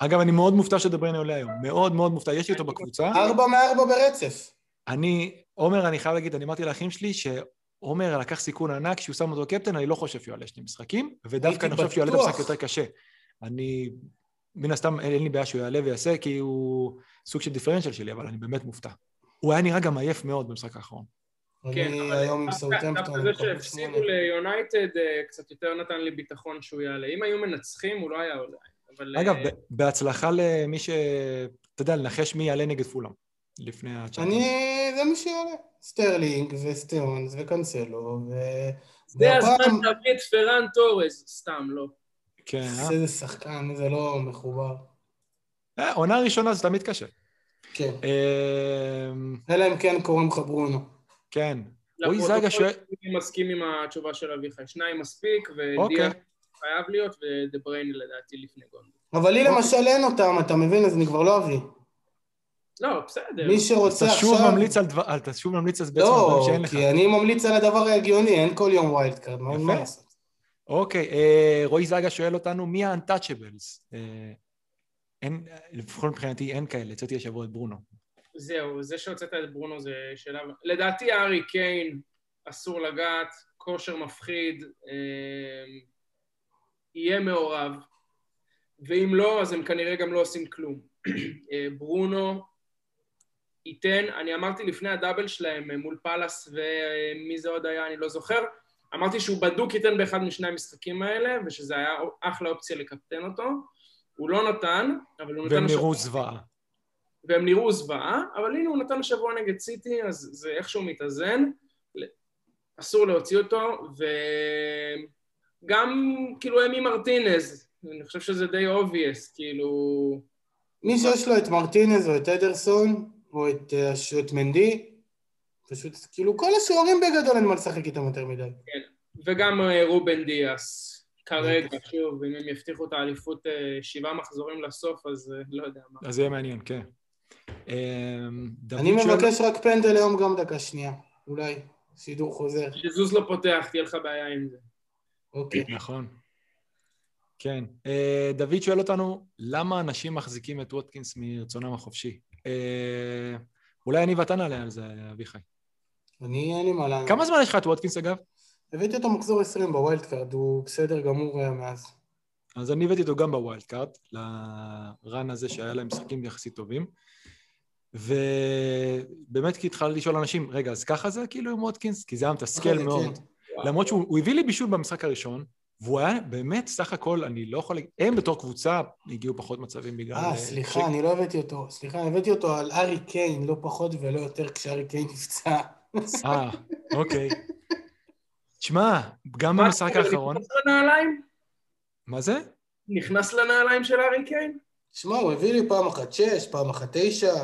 Speaker 1: אגב, אני מאוד מופתע שדבריינה עולה היום. מאוד מאוד מופתע. יש לי אותו בקבוצה.
Speaker 3: ארבע מארבע ברצף.
Speaker 1: אני, עומר, אני חייב להגיד, אני אמרתי לאחים שלי שעומר לקח סיכון ענק, כשהוא שם אותו קפטן, אני לא חושב שהוא יעלה שני משחקים, ודווקא אני חושב שהוא יעלה את. המשחק יותר קשה. אני, מן הסתם, אין לי בעיה שהוא יעלה ויעשה, כי הוא סוג של דיפרנציאל שלי, אבל אני באמת מופתע. הוא היה נראה גם עייף מאוד במשחק האחרון.
Speaker 2: כן,
Speaker 3: אני
Speaker 2: אבל
Speaker 3: היום עם
Speaker 2: דווקא- זה שהפסידו ליונייטד אה, קצת יותר נתן לי ביטחון שהוא יעלה. אם היו מנצחים, הוא לא היה עולה. אבל...
Speaker 1: אגב,
Speaker 2: אה,
Speaker 1: בהצלחה למי ש... אתה יודע, לנחש מי יעלה נגד פולאם, לפני הצ'אט.
Speaker 3: אני, זה מי שיעלה. סטרלינג וסטונס וקנסלו ו...
Speaker 2: זה הזמן להביא את פראן טורס, סתם, לא.
Speaker 1: כן, אה?
Speaker 3: איזה שחקן, זה לא מחובר.
Speaker 1: אה, עונה ראשונה זה תמיד קשה.
Speaker 3: כן.
Speaker 1: אמ,
Speaker 3: אלא אם כן קוראים לך ברונו.
Speaker 1: כן. רועי
Speaker 2: לפרוטוקול,
Speaker 1: זגה שואל...
Speaker 2: אני מסכים עם התשובה של אביחי. שניים מספיק,
Speaker 1: אוקיי.
Speaker 2: ודיאז חייב להיות, ודה בריינה לדעתי לפני גונדו.
Speaker 3: אבל לי למשל אין אותם, אתה מבין? אז אני כבר לא אביא.
Speaker 2: לא, בסדר.
Speaker 3: מי שרוצה
Speaker 1: אתה שוב
Speaker 3: עכשיו...
Speaker 1: ממליץ על דבר... אתה שוב ממליץ אז בעצם
Speaker 3: לא,
Speaker 1: דברים שאין לך.
Speaker 3: כי אני ממליץ על הדבר ההגיוני, אין כל יום wild card. מה לעשות?
Speaker 1: אוקיי, אה, רועי זגה שואל אותנו, מי ה-untouchables? אה, אין, לפחות מבחינתי אין כאלה, יצאתי השבוע את ברונו.
Speaker 2: זהו, זה שהוצאת את ברונו זה שאלה... לדעתי הארי קיין אסור לגעת, כושר מפחיד, אה, יהיה מעורב, ואם לא, אז הם כנראה גם לא עושים כלום. אה, ברונו ייתן, אני אמרתי לפני הדאבל שלהם אה, מול פאלאס ומי זה עוד היה, אני לא זוכר, אמרתי שהוא בדוק ייתן באחד משני המשחקים האלה, ושזה היה אחלה אופציה לקפטן אותו. הוא לא נתן, אבל הוא נתן...
Speaker 1: והם נראו זוועה.
Speaker 2: והם נראו זוועה, אבל הנה הוא נתן השבוע נגד סיטי, אז זה איכשהו מתאזן. אסור להוציא אותו, וגם כאילו אמי מרטינז, אני חושב שזה די obvious, כאילו...
Speaker 3: מי שיש לו את מרטינז או את אדרסון, או את, אה, את מנדי, פשוט, כאילו, כל השוערים בגדול אין מה לשחק איתם יותר מדי.
Speaker 2: וגם אה, רובן דיאס, כרגע, שוב, אם הם יבטיחו את האליפות אה, שבעה מחזורים לסוף, אז אה, לא יודע מה.
Speaker 1: אז זה יהיה מעניין, כן. דוד
Speaker 3: אני מבקש רק פנדל היום גם דקה שנייה, אולי, שידור חוזר.
Speaker 2: שזוז לא פותח, תהיה לך בעיה עם זה.
Speaker 3: אוקיי.
Speaker 1: נכון. כן. דוד שואל אותנו, למה אנשים מחזיקים את ווטקינס מרצונם החופשי? אולי אני ואתה נעלה על זה, אביחי.
Speaker 3: אני, אין לי מה לענות.
Speaker 1: כמה זמן יש לך את ווטקינס, אגב?
Speaker 3: הבאתי אותו מחזור 20 ב- wild card, הוא בסדר גמור היה מאז.
Speaker 1: אז אני הבאתי אותו גם ב- wild card, ל- run הזה שהיה להם משחקים יחסית טובים. ובאמת כי התחלתי לשאול אנשים, רגע, אז ככה זה כאילו עם ווטקינס? כי זה היה מתסכל
Speaker 3: כן,
Speaker 1: מאוד.
Speaker 3: כן.
Speaker 1: למרות שהוא הוא הביא לי בישול במשחק הראשון, והוא היה באמת, סך הכל, אני לא יכול להגיד, הם בתור קבוצה הגיעו פחות מצבים בגלל...
Speaker 3: אה, סליחה, אני לא הבאתי אותו. סליחה, הבאתי אותו על ארי קיין, לא פחות ולא יותר כשארי קיין נפצע.
Speaker 1: אה, אוקיי. תשמע, גם במשחק האחרון...
Speaker 2: נכנס לנעליים?
Speaker 1: מה זה?
Speaker 2: נכנס לנעליים של ארי קיין?
Speaker 3: שמע, הוא הביא לי פעם אחת שש, פעם אחת תשע.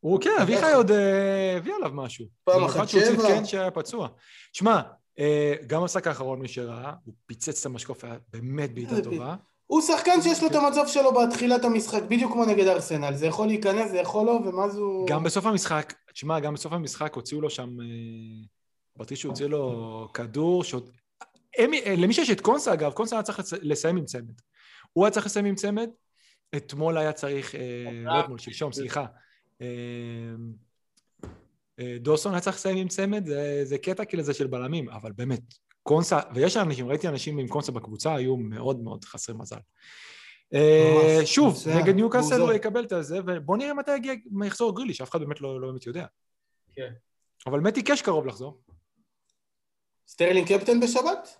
Speaker 1: הוא כן, אביחי עוד אה, הביא עליו משהו.
Speaker 3: פעם אחת שבע.
Speaker 1: במיוחד שהוא כן שהיה פצוע. שמע, אה, גם המשחק האחרון, מי שראה, הוא פיצץ את המשקוף, היה באמת בעיטה טובה.
Speaker 3: הוא שחקן שיש לו את המצב שלו בתחילת המשחק, בדיוק כמו נגד ארסנל. זה יכול להיכנס, זה יכול לא, ומה זה הוא...
Speaker 1: גם בסוף המשחק, תשמע, גם בסוף המשחק הוציאו לו שם... אה, בטרישו הוציא לו כדור, שעוד... הם- אה, למי שיש את קונסה, אגב, קונסה היה צריך לסיים עם צמד. הוא היה צריך לסיים עם צמד, אתמול היה צריך, אה, לא אתמול, שלשום, סליחה. דוסון היה צריך לסיים עם צמד, זה, זה קטע כאילו זה של בלמים, אבל באמת, קונסה, ויש אנשים, ראיתי אנשים עם קונסה בקבוצה, היו מאוד מאוד חסרי מזל. אה, שוב, נגד ניוקאסל. הוא יקבל את זה, ובוא נראה מתי יגיע, יחזור גריליש, אף אחד באמת לא, לא באמת יודע.
Speaker 2: כן.
Speaker 1: אבל מתי קאש קרוב לחזור,
Speaker 3: סטרלינג קפטן בשבת?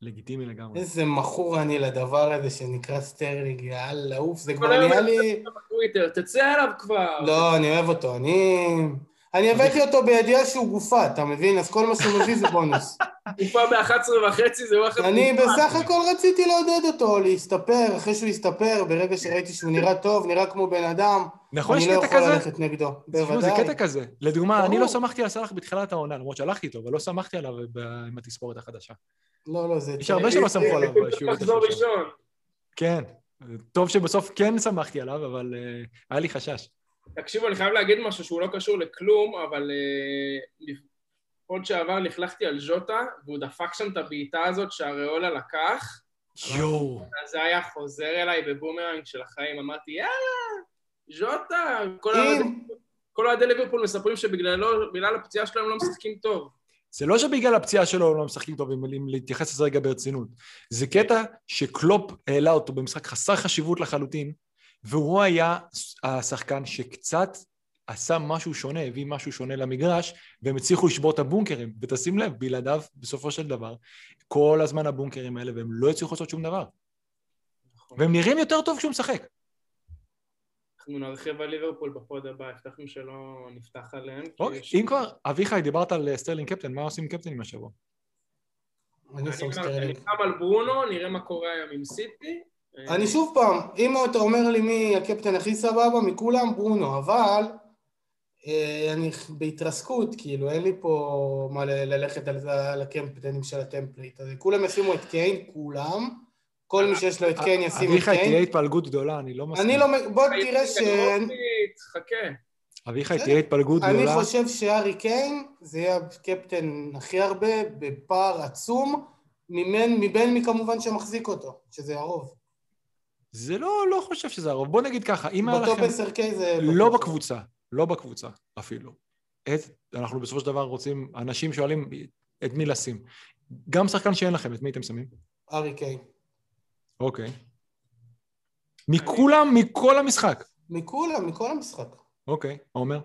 Speaker 1: לגיטימי לגמרי.
Speaker 3: איזה מכור אני לדבר הזה שנקרא סטרלינג, יאללה, אוף, זה כבר
Speaker 2: אני
Speaker 3: לי...
Speaker 2: תצא אליו כבר.
Speaker 3: לא, אני אוהב אותו, אני... אני הבאתי אותו בידיעה שהוא גופה, אתה מבין? אז כל מה שהוא מביא זה בונוס. <laughs>
Speaker 2: גופה ב-11 וחצי, זה וואחד
Speaker 3: אני. בסך הכל רציתי לעודד אותו, להסתפר, אחרי שהוא יסתפר, ברגע שראיתי שהוא נראה טוב, נראה כמו בן אדם,
Speaker 1: נכון,
Speaker 3: אני לא יכול
Speaker 1: כזה?
Speaker 3: ללכת נגדו.
Speaker 1: תשמעו, זה
Speaker 3: בוודאי.
Speaker 1: קטע כזה. לדוגמה, אני. לא שמחתי על סאלח בתחילת העונה, למרות שהלכתי איתו, אבל לא שמחתי עליו עם התספורת החדשה.
Speaker 3: לא, לא, זה...
Speaker 1: יש הרבה שלא סמכו עליו שם. <laughs>
Speaker 2: ראשון.
Speaker 1: כן, טוב שבסוף כן שמחתי עליו, אבל אה, היה לי חשש.
Speaker 2: תקשיבו, אני חייב להגיד משהו שהוא לא קשור לכלום, אבל אה, חודש שעבר לכלכתי על ז'וטה, והוא דפק שם את הבעיטה הזאת שהריאולה לקח,
Speaker 1: יואו.
Speaker 2: זה היה חוזר אליי בבומרנג של החיים, אמרתי, יאללה, ז'וטה, כל אוהדי ליברפול מספרים שבגללו, בגלל הפציעה שלהם לא משחקים טוב.
Speaker 1: זה לא שבגלל הפציעה שלו הם לא משחקים טוב, אם להתייחס לזה רגע ברצינות. זה קטע שקלופ העלה אותו במשחק חסר חשיבות לחלוטין, והוא היה השחקן שקצת עשה משהו שונה, הביא משהו שונה למגרש, והם הצליחו לשבור את הבונקרים. ותשים לב, בלעדיו, בסופו של דבר, כל הזמן הבונקרים האלה, והם לא הצליחו לעשות שום דבר. והם נראים יותר טוב כשהוא משחק.
Speaker 2: אנחנו נרחיב על ליברפול בפוד הבא, הבטחנו שלא נפתח עליהם.
Speaker 1: אוקיי,
Speaker 2: יש-
Speaker 1: אם כבר, אביחי, דיברת על אה, סטרלינג קפטן, מה עושים קפטנים השבוע?
Speaker 3: אני
Speaker 2: אני.
Speaker 3: שם
Speaker 2: על ברונו, נראה מה קורה היום עם סיטי.
Speaker 3: אני שוב פעם, אם אתה אומר לי מי הקפטן הכי סבבה מכולם, ברונו, אבל אה, אני בהתרסקות, כאילו, אין לי פה מה ללכת על זה, על הקפטנים של הטמפליט. אז כולם ישימו את קיין, כולם. כל מי שיש לו את קיין ישים את
Speaker 1: אביחי, תהיה
Speaker 3: קיין.
Speaker 1: התפלגות גדולה, אני לא מסכים.
Speaker 3: אני לא... בוא תראה ש...
Speaker 2: חכה.
Speaker 1: אביחי. תהיה התפלגות
Speaker 3: אני
Speaker 1: גדולה.
Speaker 3: חושב שארי קיין זה יהיה הקפטן הכי הרבה, בפער עצום, מבין, מבין מי כמובן שמחזיק אותו, שזה הרוב.
Speaker 1: זה לא, לא חושב שזה הרוב. בוא נגיד ככה, אם היה
Speaker 3: בטופ
Speaker 1: לכם...
Speaker 3: 10K זה...
Speaker 1: לא
Speaker 3: בטוח.
Speaker 1: בקבוצה, לא בקבוצה אפילו. את, אנחנו בסופו של דבר רוצים, אנשים שואלים את מי לשים. גם שחקן שאין לכם, את מי אתם שמים?
Speaker 3: הארי קיין.
Speaker 1: אוקיי. מכולם, מכל המשחק.
Speaker 3: מכולם, מכל המשחק.
Speaker 1: אוקיי, עומר?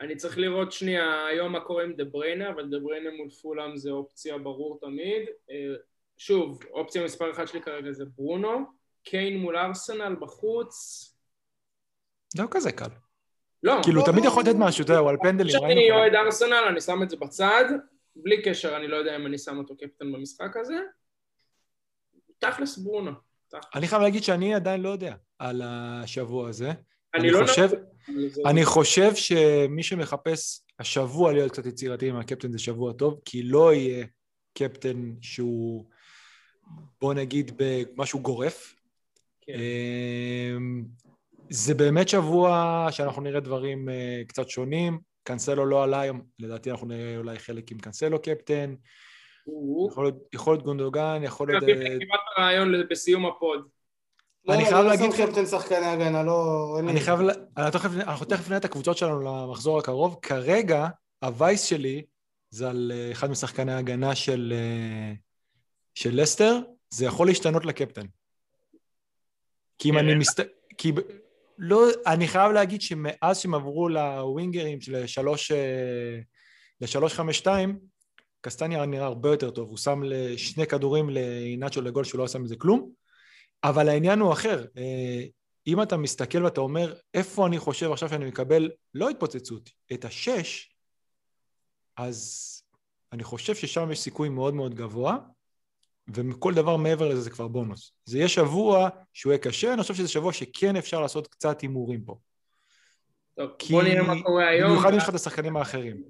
Speaker 2: אני צריך לראות שנייה היום מה קורה עם דה בריינה, אבל דה בריינה מול פולאם זה אופציה ברור תמיד. אה, שוב, אופציה מספר אחת שלי כרגע זה ברונו. קיין מול ארסנל בחוץ.
Speaker 1: לא כזה קל.
Speaker 2: לא,
Speaker 1: כאילו,
Speaker 3: לא,
Speaker 1: תמיד
Speaker 3: לא,
Speaker 1: יכול לתת
Speaker 3: לא.
Speaker 1: משהו, אתה יודע, הוא על פנדלים,
Speaker 2: כשאני. אוהד ארסנל, אני שם את זה בצד. בלי קשר, אני לא יודע אם אני שם אותו קפטן במשחק הזה. תכלס ברונו.
Speaker 1: אני חייב להגיד שאני עדיין לא יודע על השבוע הזה.
Speaker 2: אני
Speaker 1: אני
Speaker 2: לא
Speaker 1: חושב-
Speaker 2: זה-
Speaker 1: אני חושב שמי שמחפש השבוע להיות קצת יצירתי עם הקפטן זה שבוע טוב, כי לא יהיה קפטן שהוא, בוא נגיד, במשהו גורף.
Speaker 2: כן.
Speaker 1: אמ, זה באמת שבוע שאנחנו נראה דברים אה, קצת שונים. קנסלו לא עלה היום, לדעתי אנחנו נראה אולי חלק עם קנסלו קפטן. יכול להיות, יכול להיות גונדוגן, יכול להיות... אה,
Speaker 2: רעיון בסיום הפוד.
Speaker 1: אני
Speaker 3: לא,
Speaker 1: חייב
Speaker 3: לא
Speaker 1: להגיד
Speaker 3: שם קפטן שחקני הגנה, לא...
Speaker 1: אני חייב, אנחנו תכף, אנחנו תכף נראה את הקבוצות שלנו למחזור הקרוב. כרגע, הווייס שלי זה על אה, אחד משחקני ההגנה של, של לסטר, זה יכול להשתנות לקפטן. כי אם
Speaker 2: כן.
Speaker 1: אני מסת... כי לא, אני חייב להגיד שמאז שהם עברו לווינגרים של שלוש, אה, לשלוש חמש שתיים, קסטניה נראה הרבה יותר טוב, הוא שם שני כדורים לאינצ'ו לגול שהוא לא עשה מזה כלום, אבל העניין הוא אחר. אה, אם אתה מסתכל ואתה אומר, איפה אני חושב עכשיו שאני מקבל, לא התפוצצות, את השש, אז אני חושב ששם יש סיכוי מאוד מאוד גבוה, וכל דבר מעבר לזה זה כבר בונוס. זה יהיה שבוע שהוא יהיה קשה, אני חושב שזה שבוע שכן אפשר לעשות קצת הימורים פה.
Speaker 2: טוב, בוא נראה מה קורה היום.
Speaker 1: במיוחד אם יש לך את השחקנים האחרים.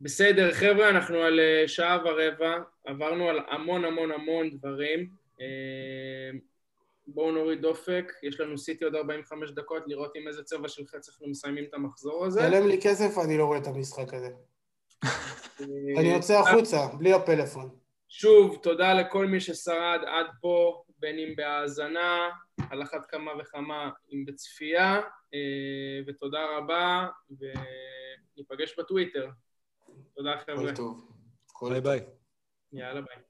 Speaker 2: בסדר, חבר'ה, אנחנו על אה, שעה ורבע, עברנו על המון המון המון דברים. אה, בואו נוריד דופק, יש לנו סיטי עוד 45 דקות, לראות עם איזה צבע של חץ אנחנו מסיימים את המחזור הזה.
Speaker 3: תעלם לי כסף, אני לא רואה את המשחק הזה. <laughs> אני יוצא החוצה, בלי הפלאפון.
Speaker 2: שוב, תודה לכל מי ששרד עד פה, בין אם בהאזנה, על אחת כמה וכמה אם בצפייה, אה, ותודה רבה, וניפגש בטוויטר. תודה חבר'ה.
Speaker 3: כל טוב.
Speaker 1: ביי ביי.
Speaker 2: יאללה ביי.